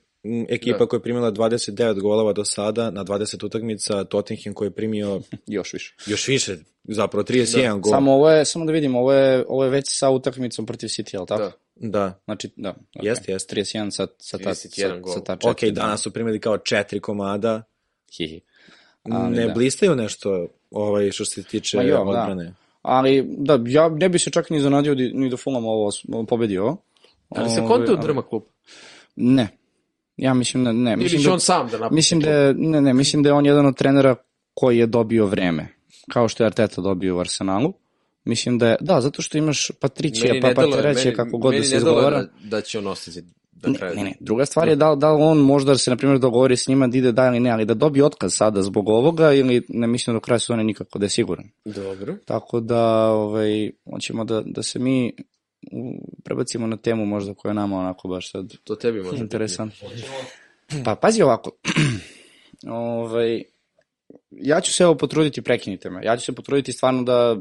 B: ekipa
C: Da.
B: koja je primila 29 golova do sada na 20 utakmica, Tottenham koji je primio [laughs]
A: Još više.
B: još više, zapravo 31 gol.
A: Samo ovo je, samo da vidimo, ovo je, ovo je već sa utakmicom protiv City, je li tako?
C: Da.
B: Da.
A: Znači, da. Okay.
B: Jeste, jeste.
A: 31 sa, sa, ta,
C: 31
A: sa,
C: gol.
A: sa ta
B: Ok,
A: četiri.
B: danas su primili kao četiri komada.
A: Hihi. Ali
B: ne
A: da.
B: blistaju nešto ovaj, što se tiče
A: jo, da.
B: odbrane.
A: Ali, da, ja ne bi se čak ni zanadio di- ni da Fulham ovo pobedio.
C: Ali se
A: Ovaj,
C: konta
A: ali-
C: drma klub.
A: Ne. Ja mislim da ne.
C: Ili
A: Mislim
C: će
A: da,
C: on sam da napusti
A: mislim da ne, ne, mislim da je on jedan od trenera koji je dobio vreme. Kao što je Arteta dobio u Arsenalu. Mislim da je, da, zato što imaš Patricija,
C: Meni
A: pa Patereće,
C: meni-
A: kako god da
C: meni
A: se izgovara.
C: Da, da će on ostati do
A: Ne, ne, ne. Druga stvar je da, da on možda se, na primjer, dogovori s njima da ide da ili ne, ali da dobije otkaz sada zbog ovoga ili ne mislim da do kraja sezone nikako da je siguran.
C: Dobro.
A: Tako da, ovaj, hoćemo da, da se mi prebacimo na temu možda koja je nama onako baš sad
C: To tebi može.
A: interesantno. Pa pazi ovako, [clears throat] ovaj, ja ću se evo potruditi, prekinite me, ja ću se potruditi stvarno da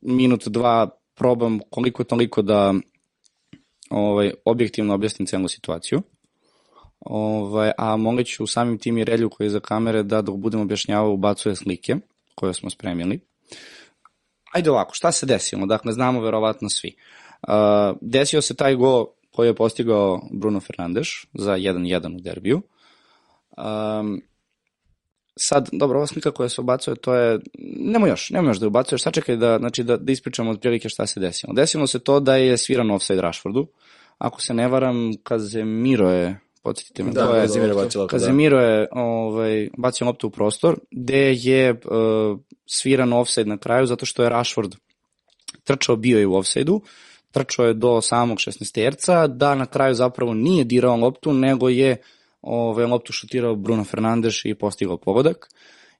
A: minut, dva probam koliko toliko da ovaj, objektivno objasnim celu situaciju. Ovaj, a molit ću samim tim i relju koji je za kamere da dok budem objašnjavao ubacuje slike koje smo spremili. Ajde ovako, šta se desilo? Dakle, znamo verovatno svi. Uh, desio se taj go koji je postigao Bruno Fernandes za 1-1 u derbiju. Um, sad, dobro, ova slika koja se ubacuje, to je, nemo još, nemo još da je ubacuješ, sačekaj da, znači da, da ispričamo otprilike šta se desilo. Desilo se to da je sviran offside Rashfordu, ako se ne varam, Kazemiro je, podsjetite me,
C: Da,
A: to je,
B: Kazimir je bacio da.
A: Kazemiro je ovaj, bacio loptu u prostor, gde je uh, sviran offside na kraju, zato što je Rashford trčao, bio je u offside-u, trčao je do samog 16 terca, da na kraju zapravo nije dirao loptu, nego je ovaj, loptu šutirao Bruno Fernandes i postigao pogodak.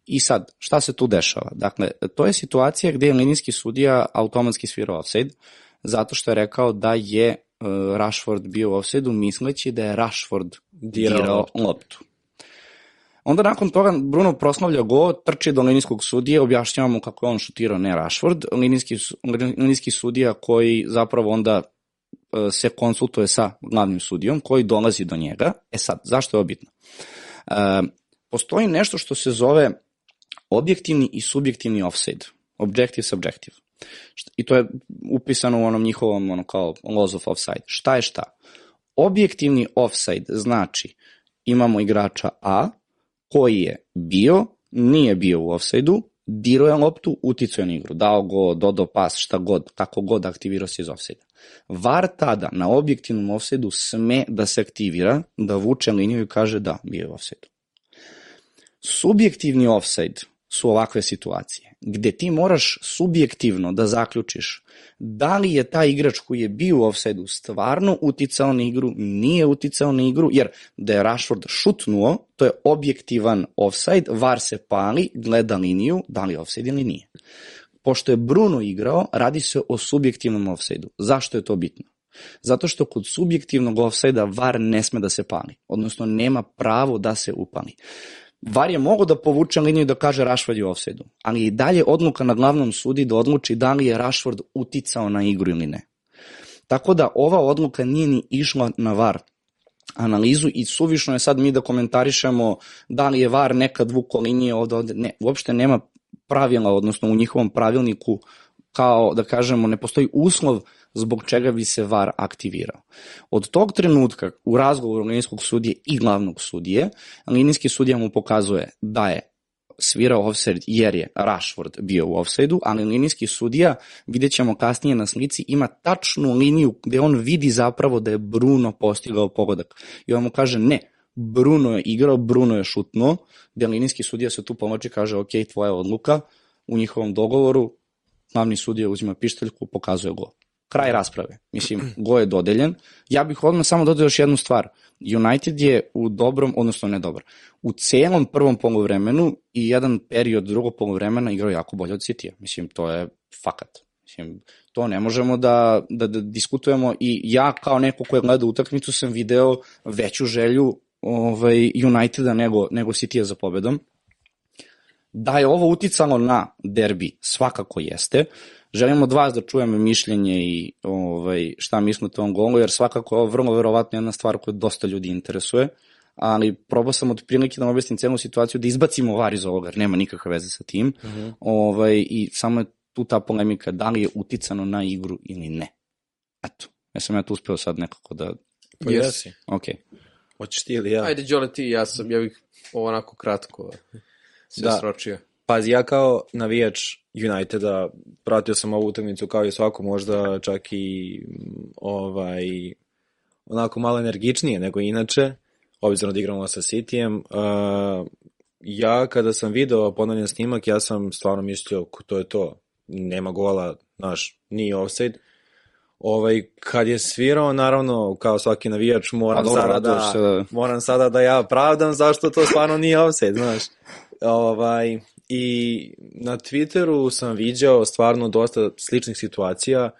A: I sad, šta se tu dešava? Dakle, to je situacija gde je linijski sudija automatski svirao offside, zato što je rekao da je uh, Rashford bio u offside-u, misleći da je Rashford
B: Dirao
A: dirao,
B: loptu.
A: loptu. Onda nakon toga Bruno proslavlja go, trči do linijskog sudije, objašnjava mu kako je on šutirao, ne Rashford. Linijski, linijski sudija koji zapravo onda e, se konsultuje sa glavnim sudijom koji dolazi do njega. E sad, zašto je ovo bitno? E, postoji nešto što se zove objektivni i subjektivni offside. Objective, subjective. I to je upisano u onom njihovom ono kao laws of offside. Šta je šta? Objektivni offside znači imamo igrača A koji je bio, nije bio u offside-u, dirao je loptu, uticao je na igru, dao go, dodao pas, šta god, kako god aktivirao se iz offside-a. VAR tada na objektivnom offside-u sme da se aktivira, da vuče liniju i kaže da, bio je offside-u. Subjektivni offside su ovakve situacije, gde ti moraš subjektivno da zaključiš da li je taj igrač koji je bio u offside-u stvarno uticao na igru, nije uticao na igru, jer da je Rashford šutnuo, to je objektivan offside, VAR se pali, gleda liniju, da li je offside ili nije. Pošto je Bruno igrao, radi se o subjektivnom offside-u. Zašto je to bitno? Zato što kod subjektivnog offside-a VAR ne sme da se pali, odnosno nema pravo da se upali. VAR je mogo da povuče liniju i da kaže Rashford je offside-u, ali i dalje odluka na glavnom sudi da odluči da li je Rashford uticao na igru ili ne. Tako da ova odluka nije ni išla na VAR analizu i suvišno je sad mi da komentarišemo da li je VAR nekad vuko linije ovde, ovde. Ne, uopšte nema pravila, odnosno u njihovom pravilniku kao da kažemo ne postoji uslov zbog čega bi se VAR aktivirao. Od tog trenutka u razgovoru linijskog sudije i glavnog sudije, linijski sudija mu pokazuje da je svirao offside jer je Rashford bio u offside-u, ali linijski sudija, vidjet ćemo kasnije na slici, ima tačnu liniju gde on vidi zapravo da je Bruno postigao pogodak. I on mu kaže ne, Bruno je igrao, Bruno je šutno, gde linijski sudija se tu pomoći kaže ok, tvoja odluka, u njihovom dogovoru glavni sudija uzima pišteljku, pokazuje gol. Kraj rasprave. Mislim, go je dodeljen. Ja bih odmah samo dodao još jednu stvar. United je u dobrom, odnosno ne dobro, u celom prvom polovremenu i jedan period drugog polovremena igrao jako bolje od City-a. Mislim, to je fakat. Mislim, to ne možemo da, da, da diskutujemo i ja kao neko ko je gledao utakmicu sam video veću želju ovaj, Uniteda nego, nego City-a za pobedom. Da je ovo uticalo na derbi, svakako jeste. Želim od vas da čujem mišljenje i ovaj, šta mislite o ovom golu, jer svakako je ovo vrlo verovatno jedna stvar koja dosta ljudi interesuje, ali probao sam od prilike da objasnim celu situaciju da izbacimo var iz ovoga, jer nema nikakve veze sa tim. Uh -huh. ovaj, I samo je tu ta polemika da li je uticano na igru ili ne. Eto, ja sam ja tu uspeo sad nekako da...
B: Pa jesi.
A: Ok.
B: Hoćeš ti ili ja?
C: Ajde, Đole, ti, ja sam, ja bih ovo onako kratko sve da. sročio.
B: Pazi, ja kao navijač Uniteda pratio sam ovu utakmicu kao i svako možda čak i ovaj onako malo energičnije nego inače, obzirom da igramo sa Cityjem. Uh, ja kada sam video ponovljen snimak, ja sam stvarno mislio to je to, nema gola, naš, nije offside. Ovaj, kad je svirao, naravno, kao svaki navijač, moram, dobro, sada, da, da, moram sada da ja pravdam zašto to stvarno nije offside, znaš. [laughs] Ovaj, I na Twitteru sam viđao stvarno dosta sličnih situacija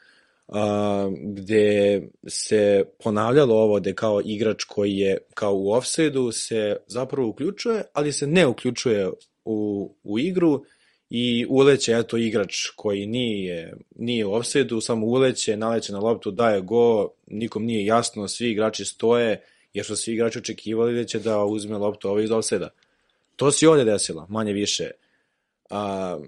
B: a, gde se ponavljalo ovo da kao igrač koji je kao u offside-u se zapravo uključuje, ali se ne uključuje u, u igru i uleće, eto, igrač koji nije, nije u offside-u, samo uleće, naleće na loptu, daje go, nikom nije jasno, svi igrači stoje, jer su svi igrači očekivali da će da uzme loptu ovaj iz offside-a. To se ovde desilo, manje više. A,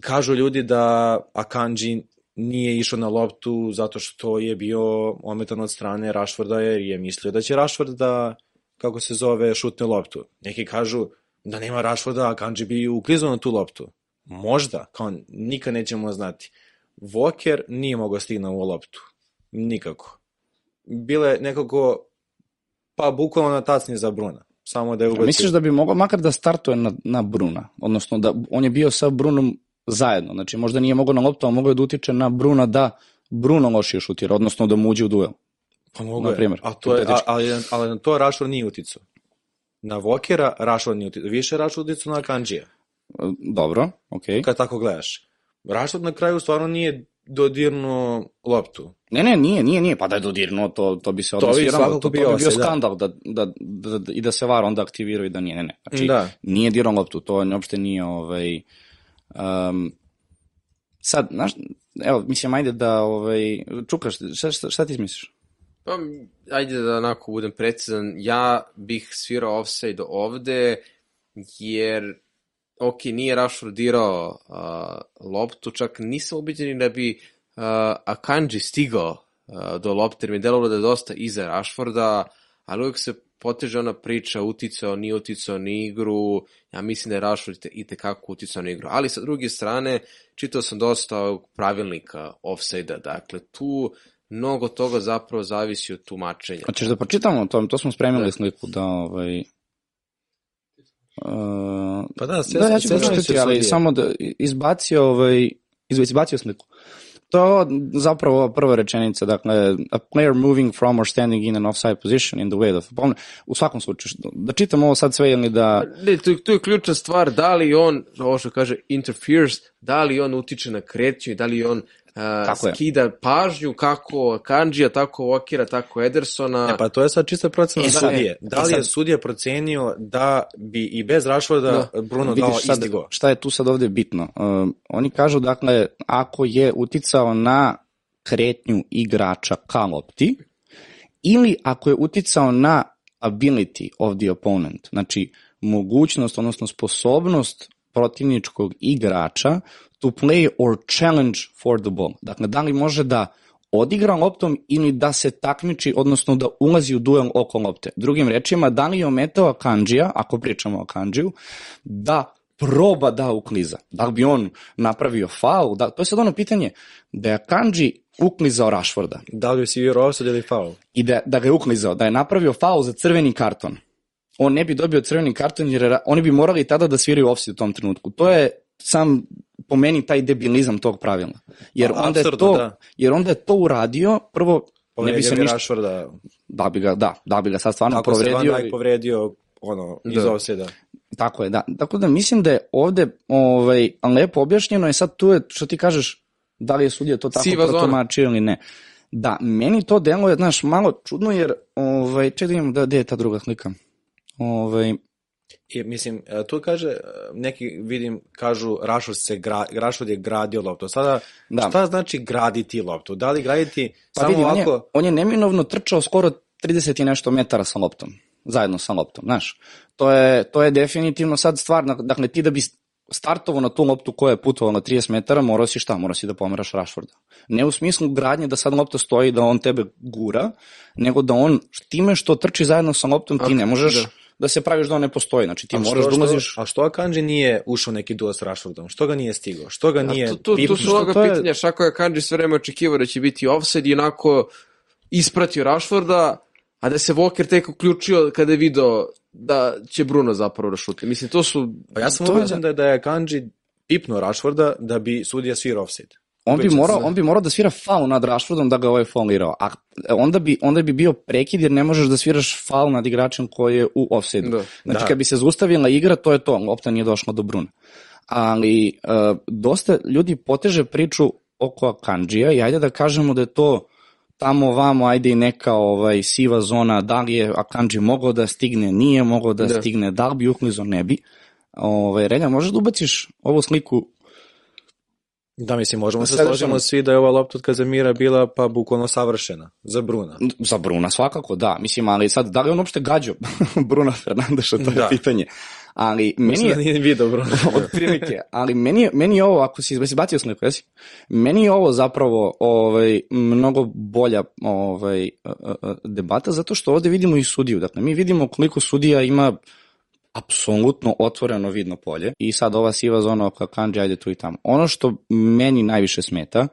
B: kažu ljudi da Akanji nije išao na loptu zato što je bio ometan od strane Rashforda jer je mislio da će Rashford da, kako se zove, šutne loptu. Neki kažu da nema Rashforda, a Kanji bi uklizao na tu loptu. Možda, kao nikad nećemo znati. Walker nije mogao stigne u loptu. Nikako. Bile nekako, pa bukvalno na tacni za Bruna samo da je ubacio.
A: Misliš da bi mogao makar da startuje na, na Bruna? Odnosno, da on je bio sa Brunom zajedno. Znači, možda nije mogao na loptu, ali mogao je da utiče na Bruna da Bruno lošije šutira, odnosno da mu uđe u duel.
B: Pa mogu je. Primjer, a to je, a, ali, ali na to Rashford nije uticao. Na Vokera Rashford nije uticao. Više Rashford uticao na Kanđija.
A: Dobro, okej.
B: Okay. Kad tako gledaš. Rashford na kraju stvarno nije dodirnuo loptu.
A: Ne, ne, nije, nije, nije, pa da je dodirnuo, to, to bi se odnosirano, to, to, to bi bio da. skandal da, da, da, da, i da se var onda aktivirao i da nije, ne, ne. Znači, da. nije dirao loptu, to uopšte nije, ovaj, um, sad, znaš, evo, mislim, ajde da, ovaj, čukaš, šta, šta, šta ti misliš?
C: Pa, ajde da onako budem precizan, ja bih svirao offside ovde, jer ok, nije Rashford dirao uh, loptu, čak nisam ubiđen da bi uh, Akanji stigao uh, do lopte, jer mi delovalo da je dosta iza Rashforda, ali uvijek se poteže ona priča, uticao, nije uticao ni igru, ja mislim da je Rashford i tekako uticao na igru. Ali sa druge strane, čitao sam dosta ovog pravilnika offside-a, dakle tu mnogo toga zapravo zavisi od tumačenja.
A: Hoćeš da pročitamo to? To smo spremili da. sliku da ovaj, Uh,
B: pa da,
A: sve, da, ja ću pročitati, ali samo da izbacio, ovaj, izbacio sliku. To je zapravo prva rečenica, dakle, a player moving from or standing in an offside position in the way of opponent. U svakom slučaju, da čitam ovo sad sve ili da...
C: Ne, tu, tu je ključna stvar, da li on, ovo što kaže, interferes, da li on utiče na kretnju i da li on uh, skida je. pažnju kako Kanđija, tako Okira, tako Edersona.
B: E pa to je sad čista procena e, sudije. Da li je sudija procenio da bi i bez Rašvoda da. Bruno Vidiš, dao sad, isti go?
A: Šta je tu sad ovde bitno? Uh, oni kažu, dakle, ako je uticao na kretnju igrača ka lopti, ili ako je uticao na ability of the opponent, znači mogućnost, odnosno sposobnost protivničkog igrača to play or challenge for the ball. Dakle, da li može da odigra loptom ili da se takmiči, odnosno da ulazi u duel oko lopte. Drugim rečima, da li je ometao Akanđija, ako pričamo o Akanđiju, da proba da ukliza. Da li bi on napravio faul? Da, to je sad ono pitanje da je Akanđi uklizao Rashforda
B: Da li si igrao offside ili faul?
A: i da, da ga je uklizao, da je napravio faul za crveni karton, on ne bi dobio crveni karton jer oni bi morali tada da sviraju offside u tom trenutku. To je sam po meni taj debilizam tog pravila. Jer
B: A,
A: onda je
B: apsurdno,
A: to,
B: da.
A: jer onda je to uradio, prvo ne bi
B: Povredio
A: se ništa,
B: Rashforda.
A: da bi ga, da, da bi ga sad stvarno
B: Ako se Van
A: povredio.
B: Dijk povredio ono, iz
C: Da.
A: Tako je, da. Tako da mislim da je ovde ovaj, lepo objašnjeno je sad tu je, što ti kažeš, da li je sudija to tako
C: Siva zona.
A: protumačio ili ne. Da, meni to deluje, znaš, malo čudno jer, ovaj, čekaj da vidimo da, gde je ta druga slika. Ovaj,
B: I, mislim, e, tu kaže, e, neki vidim, kažu Rashford, se gra, Rashford je gradio loptu. Sada,
A: Da.
B: šta znači graditi loptu? Da li graditi
A: pa
B: samo
A: vidi, on je,
B: ovako...
A: on je neminovno trčao skoro 30 i nešto metara sa loptom, zajedno sa loptom, znaš. To je, to je definitivno sad stvar, dakle ti da bi startovo na tu loptu koja je putovala 30 metara, morao si šta? Morao si da pomeraš Rashforda. Ne u smislu gradnje da sad lopta stoji da on tebe gura, nego da on time što trči zajedno sa loptom ti ne možeš
C: da.
A: Da. se praviš da on ne postoji. Znači ti
B: A
A: moraš
B: što-
A: da ulaziš...
B: Što, a što Akanji nije ušao neki duel s Rashfordom? Što ga nije stigao? Što ga nije...
C: Tu, tu, tu
B: pipnuo?
C: su mnoga
A: to je-
C: pitanja, Šako je Kanji sve vreme očekivao da će biti offside i onako ispratio Rashforda, a da se Walker tek uključio kada je video da će Bruno zapravo da šuti. Mislim, to su...
B: Pa ja sam
A: To je
B: ubeđen da, da je Akanji pipnuo Rashforda da bi sudija svirao offside.
A: On bi, morao,
B: sam.
A: on bi morao da svira faul nad Rashfordom da ga ovaj faulirao. A onda bi, onda bi bio prekid jer ne možeš da sviraš faul nad igračem koji je u offside-u.
C: Da.
A: Znači
B: Da.
A: kad bi se zaustavila igra, to je to. Lopta nije došla do Bruna. Ali uh, dosta ljudi poteže priču oko Akanđija i ajde da kažemo da je to tamo vamo, ajde i neka ovaj, siva zona, da li je Akanđi mogao da stigne, nije mogao da,
C: Da.
A: da. stigne, da li bi uklizo, ne bi. Ovaj, Relja, možeš da ubaciš ovu sliku
B: Da, mislim, možemo se složimo svi da je ova lopta od Kazamira bila pa bukvalno savršena za Bruna.
A: Za Bruna svakako, da. Mislim, ali sad, da li on uopšte gađao [laughs] Bruna Fernandeša, to je
B: Da.
A: pitanje. Ali meni
B: Mislim
A: je,
B: da nije video Bruna. [laughs]
A: od prilike, ali meni je, meni je ovo, ako si, jesi bacio sliku, jesi? Meni je ovo zapravo ovaj, mnogo bolja ovaj, a, a, a, debata, zato što ovde vidimo i sudiju. Dakle, mi vidimo koliko sudija ima apsolutno otvoreno vidno polje i sad ova siva zona oko Kanji, ajde tu i tamo. Ono što meni najviše smeta,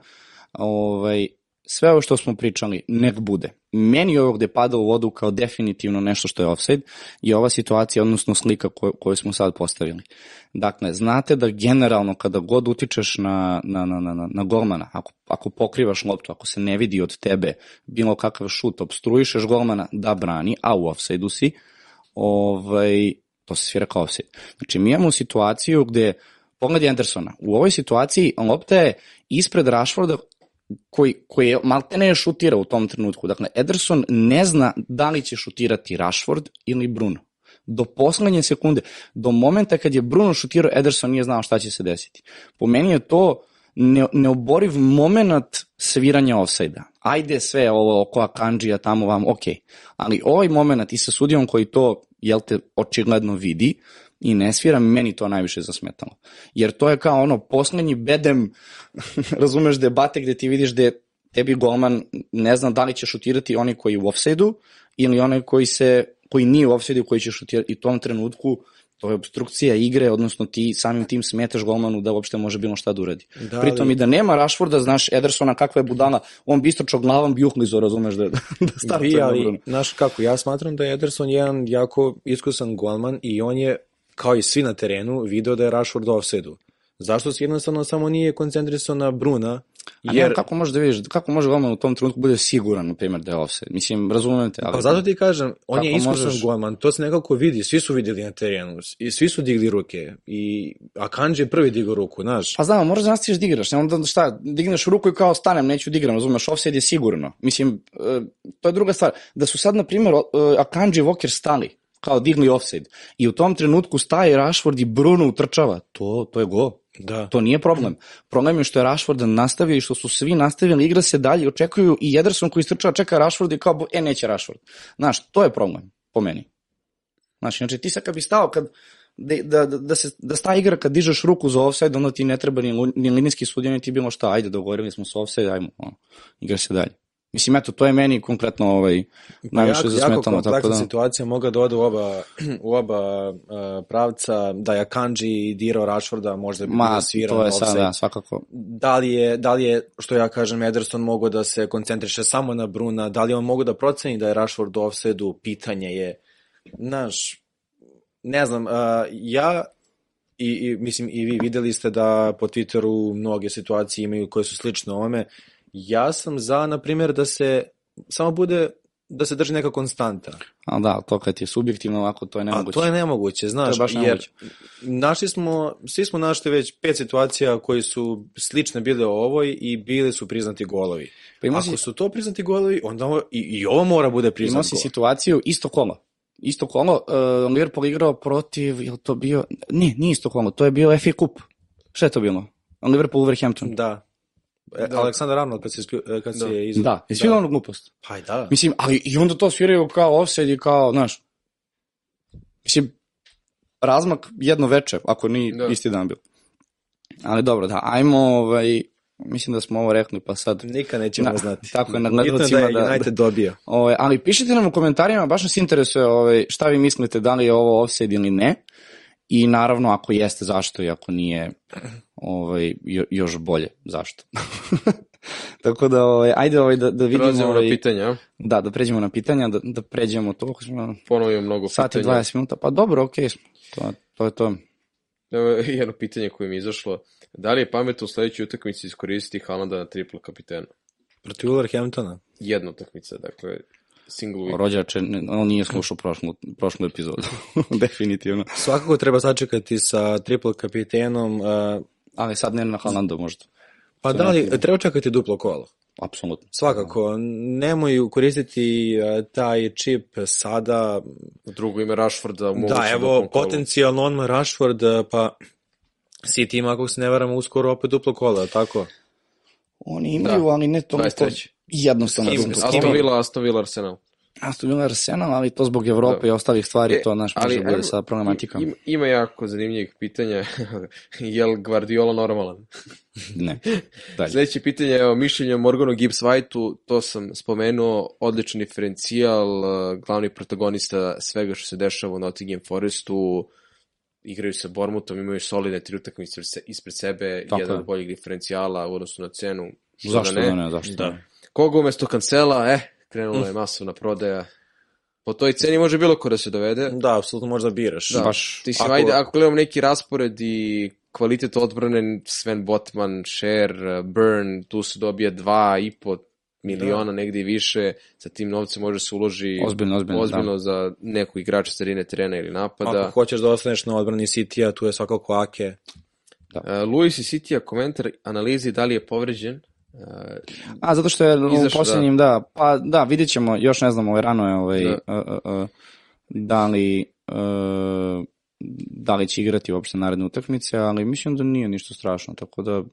A: ovaj, sve ovo što smo pričali, nek bude. Meni ovo gde pada u vodu kao definitivno nešto što je offside je ova situacija, odnosno slika koju, koju smo sad postavili. Dakle, znate da generalno kada god utičeš na, na, na, na, na golmana, ako, ako pokrivaš loptu, ako se ne vidi od tebe bilo kakav šut, obstruišeš golmana da brani, a u offside-u si, ovaj, to se svira kao offside. Znači, mi imamo situaciju gde, pogledaj Andersona, u ovoj situaciji lopta je ispred Rashforda koji, koji je maltene je šutira u tom trenutku. Dakle, Ederson ne zna da li će šutirati Rashford ili Bruno. Do poslednje sekunde, do momenta kad je Bruno šutirao, Ederson nije znao šta će se desiti. Po meni je to ne, neoboriv moment sviranja offside-a. Ajde sve ovo oko Akanđija tamo vam, ok. Ali ovaj moment i sa sudijom koji to, jel te, očigledno vidi i ne svira, meni to najviše zasmetalo. Jer to je kao ono poslednji bedem, [laughs] razumeš, debate gde ti vidiš da tebi golman ne zna da li će šutirati oni koji u offside-u ili onaj koji, se, koji nije u offside-u koji će šutirati. I u tom trenutku to je obstrukcija igre, odnosno ti samim tim smetaš golmanu da uopšte može bilo šta da uradi.
B: Da,
A: Da, Pritom
B: ali-
A: i da nema Rashforda, znaš, Edersona kakva je budala, on bi istočao glavom bi uhlizo, razumeš, [laughs] da, da startuje
B: Bi,
A: na
B: ali, znaš kako, ja smatram da je Ederson jedan jako iskusan golman i on je, kao i svi na terenu, video da je Rashford u. Zašto se jednostavno samo nije koncentrisao na Bruna?
A: A
B: Jer,
A: kako možeš da vidiš, kako može golman u tom trenutku bude siguran, na primjer, da je offside? Mislim, razumem te, ali...
B: pa zato ti kažem, on je iskusan
A: možeš-
B: golman, to se nekako vidi, svi su videli na terenu, i svi su digli ruke, i Akanji je prvi digao ruku, znaš.
A: Pa znam, moraš da nastaviš da igraš, ne onda šta, digneš ruku i kao stanem, neću da igram, razumeš, offside je sigurno. Mislim, e, to je druga stvar. Da su sad, na primjer, e, Akanji i Walker stali, kao digli offside. I u tom trenutku staje Rashford i Bruno utrčava. To, to je go.
B: Da.
A: To nije problem. Problem je što je Rashford nastavio i što su svi nastavili, igra se dalje, očekuju i Ederson koji istrčava, čeka Rashford i kao, e, neće Rashford. Znaš, to je problem, po meni. Znaš, znači ti sad kad bi stao, kad, da, da, da, se, da sta igra kad dižeš ruku za offside, onda ti ne treba ni, ni linijski sudija, ni ti bilo šta, ajde, dogovorili smo se offside, ajmo, ono, igra se dalje. Mislim, eto, to je meni konkretno ovaj, najviše
B: jako, jako
A: zasmetano, tako
B: kompleksna
A: da...
B: situacija moga da ode u oba, u oba uh, pravca, da je Kanji dirao Rashforda, možda bi
A: Ma,
B: bio sviran
A: to je sad, da, svakako.
B: da li je, da li je, što ja kažem, Ederson mogao da se koncentriše samo na Bruna, da li on mogu da proceni da je Rashford u offside-u, pitanje je, znaš, ne znam, uh, ja i, i, mislim, i vi videli ste da po Twitteru mnoge situacije imaju koje su slične ovome, ja sam za, na primjer, da se samo bude da se drži neka konstanta.
A: A da, to kad je subjektivno ovako, to je
B: A
A: nemoguće.
B: to je nemoguće, znaš,
A: baš
B: jer
A: nemoguće.
B: našli smo, svi smo našli već pet situacija koji su slične bile o ovoj i bili su priznati golovi.
A: Pa ima
B: Ako
A: si,
B: su to priznati golovi, onda ovo, i, i ovo mora bude
A: imao
B: priznat
A: si
B: gol.
A: situaciju isto kolo. Isto kolo, uh, Liverpool igrao protiv, je to bio, ne, nije isto kolo, to je bio FA Cup. Šta je to bilo? Liverpool Wolverhampton.
B: Da. E,
C: Da.
B: Aleksandar Arnold kad se, e, kad
C: Da.
B: se iz...
A: Da, jesi vidio onu glupost?
B: Pa i da.
A: Mislim, ali i onda to sviraju kao offside i kao, znaš, mislim, razmak jedno veče, ako ni
C: Da.
A: isti dan bio. Ali dobro, da, ajmo, ovaj, mislim da smo ovo rekli, pa sad,
B: Nikad nećemo
A: Na-
B: znati.
A: tako je, na
B: Bitno je da
A: gledalcima
B: je
A: da-
B: United dobio.
A: ovaj, ali pišite nam u komentarima, baš nas interesuje ovaj, šta vi mislite, da li je ovo offside ili ne, i naravno ako jeste zašto i ako nije ovaj, jo, još bolje zašto. [laughs] Tako da, ovaj, ajde ovaj, da, da vidimo,
C: Prelazimo na
A: ovaj,
C: pitanja.
A: da, da pređemo na pitanja, da, da pređemo to, smo,
C: Ponovo mnogo
A: sat i
C: pitanja.
A: 20 minuta, pa dobro, okej smo, to, to je to.
C: Evo [laughs] jedno pitanje koje mi je izašlo. Da li je pametno u sledećoj utakmici iskoristiti Haalanda na triple kapitena?
B: Protiv Wolverhamptona.
C: Jedna utakmica, dakle, single week.
A: Rođače, ne- on nije slušao prošlu, prošlu epizodu, [laughs] definitivno.
B: Svakako treba sačekati sa triple kapitenom. Uh,
A: Ali sad ne na Haalandu možda,
B: pa da li, treba čekati duplo kolo.
A: apsolutno.
B: Svakako, nemoj koristiti taj čip sada.
C: Drugo ime Rashforda.
B: Da, evo, potencijalno on Rashford, pa City ima, ako se ne varamo, uskoro opet duplo kola, tako?
A: Oni imaju,
C: Da,
A: ali ne toliko
C: 23..
A: jednostavno.
B: Kim-
C: Aston Villa, Aston Villa, Arsenal.
A: Aston Villa Arsenal, ali to zbog Evrope
C: Da.
A: i ostalih stvari,
C: E,
A: to naš može bude sa problematikom.
C: Ima, ima jako zanimljivih pitanja. [laughs] je li Guardiola normalan? [laughs]
A: Ne, dalje.
C: Sljedeće pitanje je o mišljenju Morganu Gibbs Whiteu, to sam spomenuo, odličan diferencijal, eh, glavni protagonista svega što se dešava u Nottingham Forestu, igraju sa Bormutom, imaju solidne tri utakmice ispred sebe,
A: Tako
C: jedan
A: je.
C: od boljih diferencijala u odnosu na cenu. Što
A: Zašto
C: da
A: da
C: ne?
A: ne, zašto
B: Da.
A: Da?
C: Koga umesto kancela, eh, krenula je masovna prodaja. Po toj ceni može bilo ko da se dovede.
B: Da, apsolutno možda biraš.
C: Da,
A: baš,
C: ti si,
B: ako-
C: ajde, ako gledamo neki raspored i kvalitet odbrane, Sven Botman, Sher, Burn, tu se dobije dva i po miliona, negde i više, sa tim novcem može se uloži
A: Ozbiljno, ozbiljno,
C: ozbiljno za neku igrača sredine terena ili napada.
B: Ako hoćeš da ostaneš na odbrani City-a, tu je svakako Ake.
C: Uh, Luis i City komentar analizi da li je povređen. Uh,
A: A, zato što je u
C: Izašao,
A: posljednjim, da. pa da, vidjet ćemo, još ne znamo, ovaj, rano je, ovaj,
C: Da.
A: da. Uh, uh, da li, uh, da li će igrati uopšte naredne utakmice, ali mislim da nije ništa strašno, tako da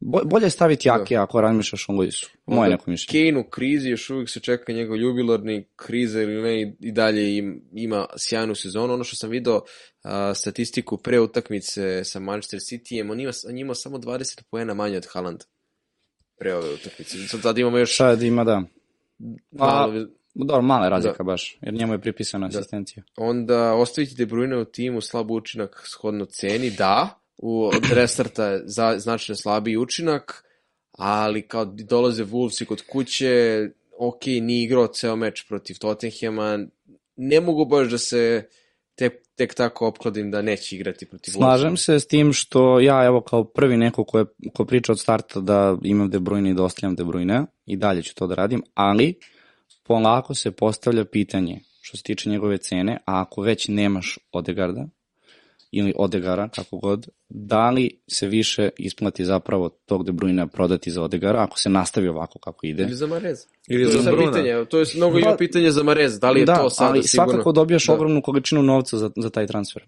A: bo- bolje je staviti jake ako razmišljaš o Luisu. Moje neko mišljenje.
C: Kane u krizi, još uvijek se čeka njegov jubilarni kriza ili ne, i- dalje im, ima sjajnu sezonu. Ono što sam video a, statistiku pre utakmice sa Manchester Cityjem, on ima, on ima samo 20 poena manje od Haaland pre ove utakmice. Sad tad imamo još
A: Sad ima, da.
C: Malo,
A: dobro, mala je razlika baš, jer njemu je pripisana asistencija.
C: onda ostaviti De Bruyne u timu slab učinak shodno ceni, da, u, od restarta je za, značajno slabiji učinak, ali kao dolaze Wolves i kod kuće, ok, nije igrao ceo meč protiv Tottenhama, ne mogu baš da se tek, tek tako opkladim da neće igrati protiv
A: Slažem se s tim što ja, evo, kao prvi neko ko, je, ko priča od starta da imam De Bruyne i da ostavljam De Bruyne, i dalje ću to da radim, ali polako se postavlja pitanje što se tiče njegove cene, a ako već nemaš Odegarda ili Odegara, kako god, da li se više isplati zapravo tog De Bruyne prodati za Odegara ako se nastavi ovako kako ide?
C: Ili za Marez.
B: Ili
C: To
B: za Bruna.
C: pitanje, to je mnogo
A: Pa-
C: ima pitanje za Marez, da li je
A: da,
C: to sada
A: ali
C: sigurno?
A: svakako dobijaš
C: Da.
A: ogromnu količinu novca za, za taj transfer.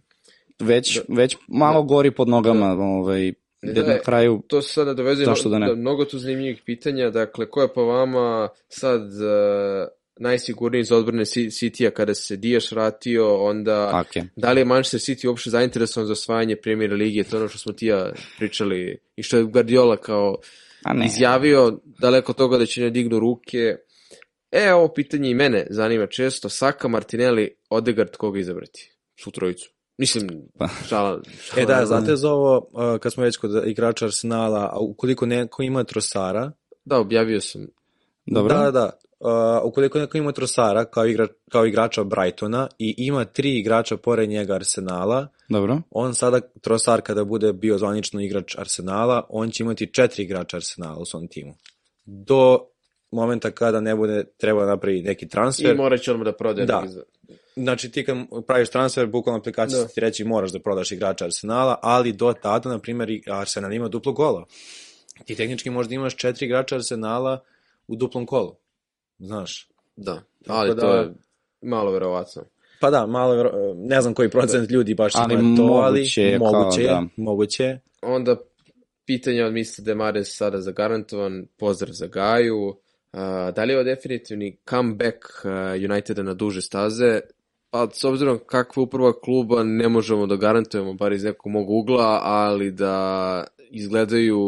A: Već, već malo gori pod nogama, ovaj, gde
C: Da,
A: na kraju
C: to se sada dovezuje
A: da ne?
C: mnogo tu zanimljivih pitanja, dakle, ko je po vama sad uh, najsigurniji iz odbrane City-a kada se Dijaš vratio, onda
A: Ake.
C: da li je Manchester City uopšte zainteresovan za osvajanje Premier Lige, to je ono što smo ti ja pričali i što je Guardiola kao
A: A ne,
C: izjavio daleko toga da će ne dignu ruke. E, ovo pitanje i mene zanima često. Saka, Martinelli, Odegaard, koga izabrati? Su trojicu. Mislim,
A: Pa.
C: šala, šala.
B: E da, znate za ovo, kad smo već kod igrača Arsenala, a ukoliko neko ima Trosara,
C: Da, objavio sam.
A: dobro.
B: Da, da. Uh, ukoliko neko ima Trosara kao, igra, kao igrača Brightona i ima tri igrača pored njega Arsenala,
A: Dobro.
B: on sada, Trosar kada bude bio zvanično igrač Arsenala, on će imati četiri igrača Arsenala u svom timu. Do momenta kada ne bude treba napravi neki
C: I
B: transfer.
C: morat će odmah da prodaje.
B: Da. Znači ti kad praviš transfer, bukvalno aplikacija
C: Da.
B: će ti reći moraš da prodaš igrača Arsenala, ali do tada, na primjer, i Arsenal ima duplo gola. Ti tehnički možda imaš četiri igrača Arsenala u duplom kolu. Znaš.
C: Da, ali
B: da-
C: to je malo verovatno.
B: Pa da, malo, vero- ne znam koji procent ljudi baš
A: Ali
B: to, ali
A: moguće je kao
B: moguće, je,
A: da.
B: moguće je.
C: Onda pitanje od Mr. Demares sada zagarantovan, pozdrav za Gaju. Uh, da li je ovo definitivni comeback uh, Uniteda na duže staze? Pa s obzirom kakva je uprava kluba ne možemo da garantujemo, bar iz nekog mog ugla, ali da izgledaju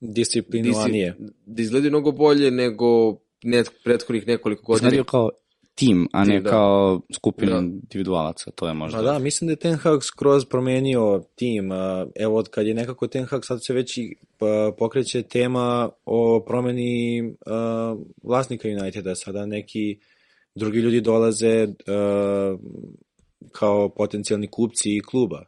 B: Disciplinovanije.
C: da izgledaju mnogo bolje nego net, prethodnih nekoliko godina.
A: Izgledaju kao tim, a ne
C: Tim, da.
A: kao skupina
C: Da.
A: individualaca, to je možda.
B: Ma da, mislim da je Ten Hag skroz promenio tim. Evo, od kad je nekako Ten Hag, sad se već i pa, pokreće tema o promeni vlasnika Uniteda. Sada neki drugi ljudi dolaze kao potencijalni kupci kluba.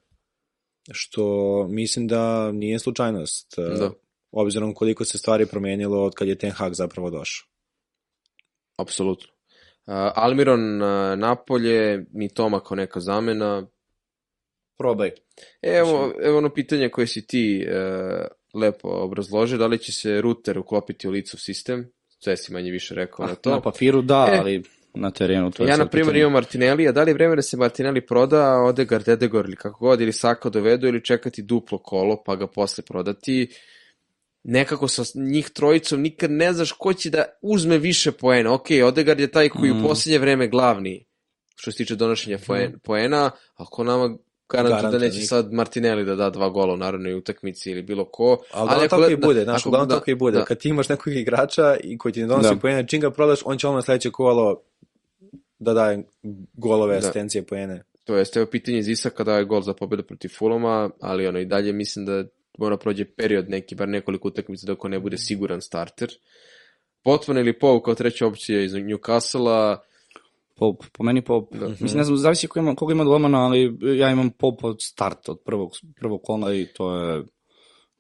B: Što mislim da nije slučajnost.
C: Da.
B: Obzirom koliko se stvari promenilo od kad je Ten Hag zapravo došao.
C: Apsolutno. Uh, Almiron uh, napolje, mi Toma kao neka zamena.
A: Probaj.
C: Evo, evo ono pitanje koje si ti uh, lepo obrazložio, da li će se router uklopiti u licov sistem? Sve si manje više rekao na to.
A: Na papiru da,
C: E.
A: ali na terenu to je
C: Ja, na primjer, imam Martinelli, a da li je vreme da se Martinelli proda, a Odegaard, Edegor ili kako god, ili Saka dovedu, ili čekati duplo kolo, pa ga posle prodati. Nekako sa njih trojicom nikad ne znaš ko će da uzme više poena. Ok, Odegaard je taj koji
A: Mm.
C: u posljednje vreme glavni što se tiče donošenja poen- poena, ako nama garantuje da neće sad Martinelli da da dva gola u narodnoj utakmici ili bilo ko.
B: Ali, ali
C: ako
B: tako i bude, znaš, uglavnom
C: da,
B: tako i bude.
C: da.
B: Kad ti imaš nekog igrača i koji ti ne donosi
A: Da.
B: poene, čim ga prodaš, on će odmah sledeće kolo da daje golove,
C: Da.
B: asistencije, poene.
C: To jest, evo pitanje iz Isaka da je gol za pobedu protiv Fuloma, ali ono i dalje mislim da mora prođe period neki, bar nekoliko utakmica dok on ne bude siguran starter. Potman ili Pau kao treća opcija iz Newcastle-a,
A: Pop, po meni Pop. Mislim, ne znam, zavisi koga ima, koga ima golmana, ali ja imam Pop od starta, od prvog, prvog kola i to je,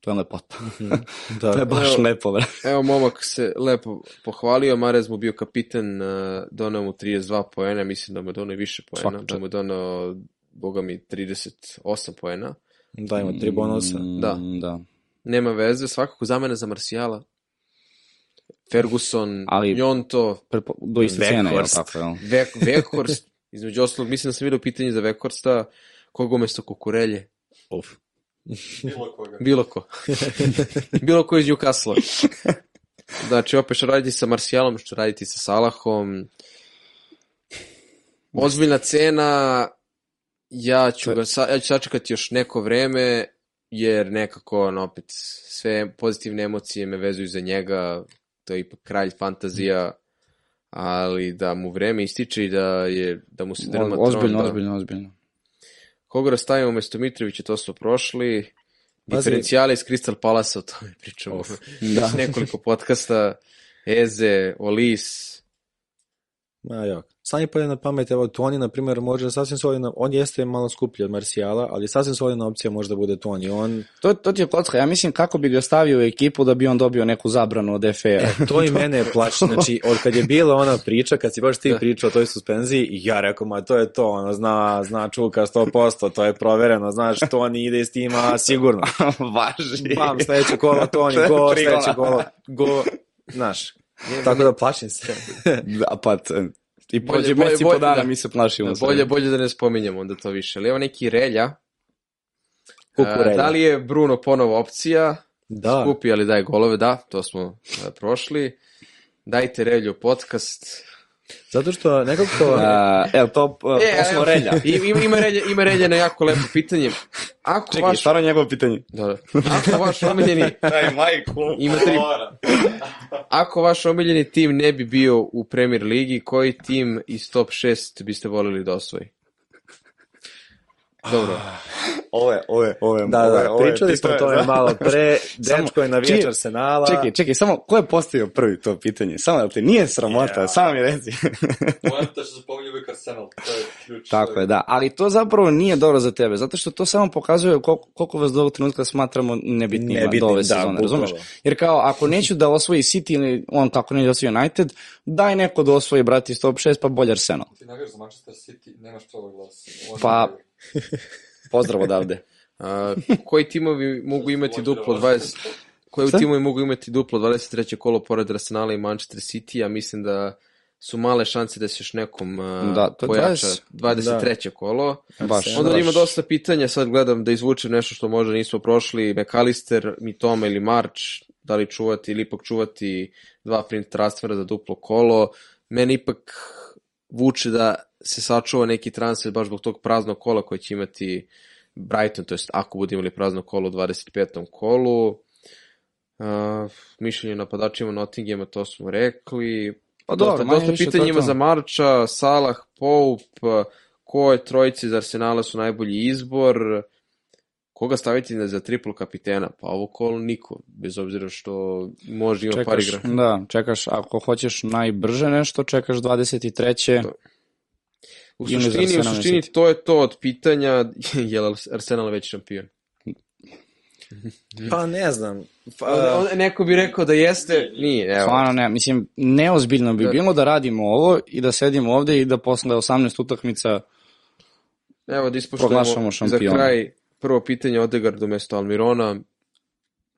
A: to je lepota. [laughs]
B: Da.
A: to je baš
C: Evo-
A: lepo, bre.
C: evo momak se lepo pohvalio, Marez mu bio kapiten, uh, donao mu 32 poena, mislim da mu je donao i više poena,
A: Svaka
C: da mu je donao, boga mi, 38 poena.
B: Da, ima tri bonusa.
A: Mm,
C: Da.
A: da.
C: Nema veze, svakako zamene za Marsijala. Ferguson,
A: Ali-
C: Njonto,
A: Prepo, do iste cene, je li
B: Weghorst.
A: tako, jel?
C: Vek, Vekhorst, [laughs] između ostalog, mislim da sam vidio pitanje za Vekhorsta, koga umesto Kukurelje?
B: Uf.
C: Bilo ko. [laughs] Bilo ko iz Newcastle. Znači, opet što raditi sa Marcijalom, što raditi sa Salahom. Ozbiljna cena, ja ću, ga, sa, ja ću sačekati još neko vreme, jer nekako, ono, opet, sve pozitivne emocije me vezuju za njega, to je ipak kralj fantazija, ali da mu vreme ističe i da, je, da mu se drma
A: O- Ozbiljno,
C: tron, da.
A: ozbiljno, ozbiljno.
C: Koga rastavimo umesto Mitrovića, to smo prošli. Diferencijale iz Crystal Palace, o tome pričamo
B: Of.
C: da. [laughs] nekoliko podcasta. Eze, Olis,
B: Ma jok. Sam mi pade na pamet, evo Toni, na primjer, može sasvim solidna, on jeste malo skuplji od Marcijala, ali sasvim solidna opcija može da bude Toni. On,
A: To, to ti je kocka. Ja mislim kako bi ga stavio u ekipu da bi on dobio neku zabranu od FA.
B: e, to i mene plaši. [laughs] Znači, od kad je bila ona priča, kad si baš ti pričao o toj suspenziji, ja rekao, ma to je to, ono, zna, zna čuka 100%, to je provereno, znaš, Toni ide iz tima sigurno. [laughs]
A: Važi.
B: Bam, sledeće kolo, Toni, [laughs] go, sledeće kolo, go, znaš. Tako da plašim se. [laughs]
A: Da, pa, i
C: Bolje-
A: pođe
C: bolje-
A: mesec i po
C: bolje,
A: dana,
C: da.
A: mi se plašimo. sad.
C: Bolje, bolje da ne spominjemo onda to više. Ali evo neki relja.
B: Kukurelja.
C: Da li je Bruno ponovo opcija?
B: Da.
C: Skupi, ali daj golove, da, to smo e, prošli. Dajte relju podcast.
B: Zato što nekako...
A: A, evo, to uh,
C: E,
A: poslo relja.
C: i- Ima, ima, relja, ima relja na jako lepo pitanje. Ako
A: Čekaj,
C: vaš,
A: stvarno njegovo pitanje.
C: da, da. ako vaš omiljeni
A: Daj, majku.
C: Ima tri- Ako vaš omiljeni tim ne bi bio u Premier Ligi, koji tim iz top 6 biste volili da osvoji? Dobro. [laughs]
A: Je, ovo je.
B: Da,
A: ovo je-
B: da,
A: ovo je
B: pričali smo to je
A: da.
B: malo pre, [laughs] dečko je navijač
A: čekaj,
B: Arsenala.
A: Čekaj, čekaj, samo, ko je postavio prvi to pitanje? Samo, jel te nije sramota?
B: Ja.
A: Samo mi reci.
D: Poenta [laughs] što se pominje uvijek Arsenal, to je ključ.
A: Tako je, da. Ali to zapravo nije dobro za tebe, zato što to samo pokazuje koliko, koliko vas do ovog trenutka smatramo nebitnima
B: Nebitnim,
A: do ove
B: da,
A: sezone,
B: bukvalno.
A: razumeš? Jer kao, ako neću da osvoji City ili on kako neće da osvoji United, daj neko da osvoji, brati, iz top 6, pa bolje Arsenal.
D: Ti nagaš za Manchester City, nemaš pravo glasa. On
A: Pa- Pozdrav odavde.
C: A, koji timovi mogu imati duplo 20... Koji
A: Šta?
C: timovi mogu imati duplo 23. kolo pored Arsenala i Manchester City? Ja mislim da su male šanse da se još nekom a,
A: Da, to
C: pojača
A: 20
C: 23. kolo.
A: Baš.
C: Onda
A: baš.
C: ima dosta pitanja, sad gledam da izvučem nešto što možda nismo prošli, McAllister, Mitoma ili March, da li čuvati ili ipak čuvati dva print transfera za duplo kolo. Meni ipak vuče da se sačuva neki transfer baš zbog tog praznog kola koji će imati Brighton, to jest ako budu imali prazno kolo u 25. kolu. Uh, mišljenje napadačima Nottinghama, to smo rekli.
A: Pa dobro,
C: dosta, dosta pitanja ima za Marča, Salah, Pope, ko je trojici iz Arsenala su najbolji izbor, koga staviti za triplu kapitena? Pa ovo kolo niko, bez obzira što može ima par
A: Čekaš,
C: igra.
A: da, čekaš, ako hoćeš najbrže nešto, čekaš 23.
C: To. U suštini, u suštini to je to od pitanja [laughs] je li Arsenal već šampion.
B: Pa ne znam. Pa,
C: onda neko bi rekao da jeste, nije. Evo.
A: Stvarno ne, mislim, neozbiljno bi
C: Da.
A: bilo da radimo ovo i da sedimo ovde i da posle 18 utakmica
C: Evo da ispoštujemo za kraj prvo pitanje Odegaard umesto Almirona.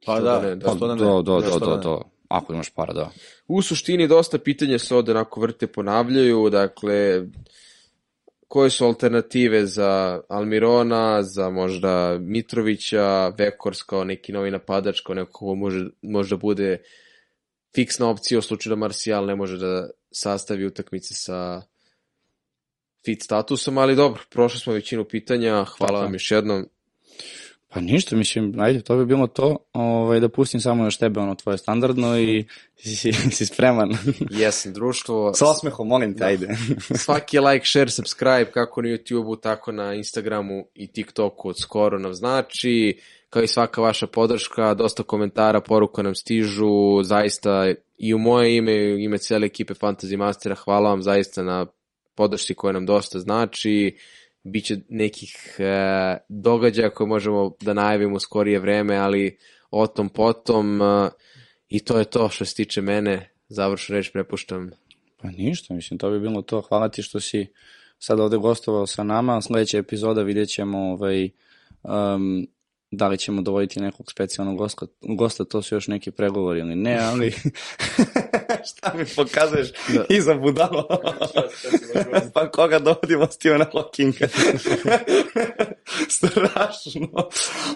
B: pa da,
C: da ne, da.
A: Pa,
B: da ne,
A: do, do, do,
B: da
A: do,
B: ne.
A: do. Ako imaš para, da.
C: U suštini dosta pitanja se ovde onako vrte ponavljaju, dakle koje su alternative za Almirona, za možda Mitrovića, Vekors kao neki novi napadač, kao neko ko može, možda bude fiksna opcija u slučaju da Martial ne može da sastavi utakmice sa fit statusom, ali dobro, prošli smo većinu pitanja, hvala
A: Tako.
C: vam još jednom.
A: Pa ništa, mislim, ajde, to bi bilo to, ovaj, da pustim samo još tebe, ono, tvoje standardno i [laughs] si, si spreman.
C: Jesam društvo.
A: Sa osmehom, molim te, ajde. [laughs]
C: Svaki like, share, subscribe, kako na YouTube-u, tako na Instagramu i TikToku od skoro nam znači, kao i svaka vaša podrška, dosta komentara, poruka nam stižu, zaista i u moje ime, i u ime cele ekipe Fantasy Mastera, hvala vam zaista na podršci koja nam dosta znači, biće nekih e, događaja koje možemo da najavimo u skorije vreme, ali o tom potom e, i to je to što se tiče mene, završnu reč prepuštam
A: Pa ništa, mislim, to bi bilo to. Hvala ti što si sad ovde gostovao sa nama. Sledeća epizoda vidjet ćemo ovaj, um, da li ćemo dovoditi nekog specijalnog gosta, gosta, to su još neki pregovori ili ne, ali [laughs] [laughs] šta mi pokazuješ da. iza budalo? pa koga dovodimo Stevena Hawkinga? [laughs] Strašno.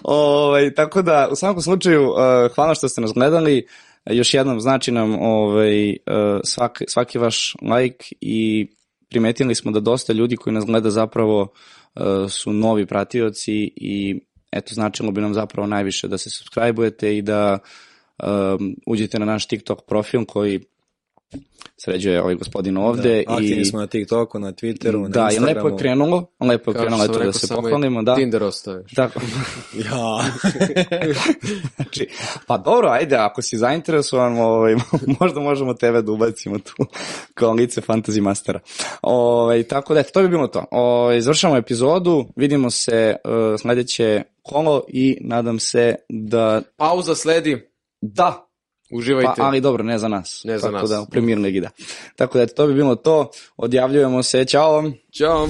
A: Ovaj, tako da, u svakom slučaju, uh, hvala što ste nas gledali. Još jednom znači nam ovaj, uh, svaki, svaki vaš like i primetili smo da dosta ljudi koji nas gleda zapravo uh, su novi pratioci i eto značilo bi nam zapravo najviše da se subscribe-ujete i da um, uđete na naš TikTok profil koji sređuje ovaj gospodin ovde.
B: Da, aktivni
A: i,
B: smo na TikToku, na Twitteru, na
A: da, i
B: Instagramu.
A: lepo je krenulo, lepo je
C: Kao
A: krenulo, eto da se pohvalimo, da.
C: Tinder ostao još.
A: Tako, [laughs]
B: Ja. [laughs]
A: znači, pa dobro, ajde, ako si zainteresovan, ovaj, [laughs] možda možemo tebe da ubacimo tu kao lice Fantasy Mastera. Ovaj, tako da, eto, to bi bilo to. Ovaj, završamo epizodu, vidimo se uh, sledeće kolo i nadam se da...
C: Pauza sledi.
A: Da,
C: Uživajte.
A: Pa, ali dobro, ne za nas.
C: Ne za
A: Tako
C: nas.
A: da, u premier ligi da. Tako da, to bi bilo to. Odjavljujemo se. Ćao vam.
C: Ćao.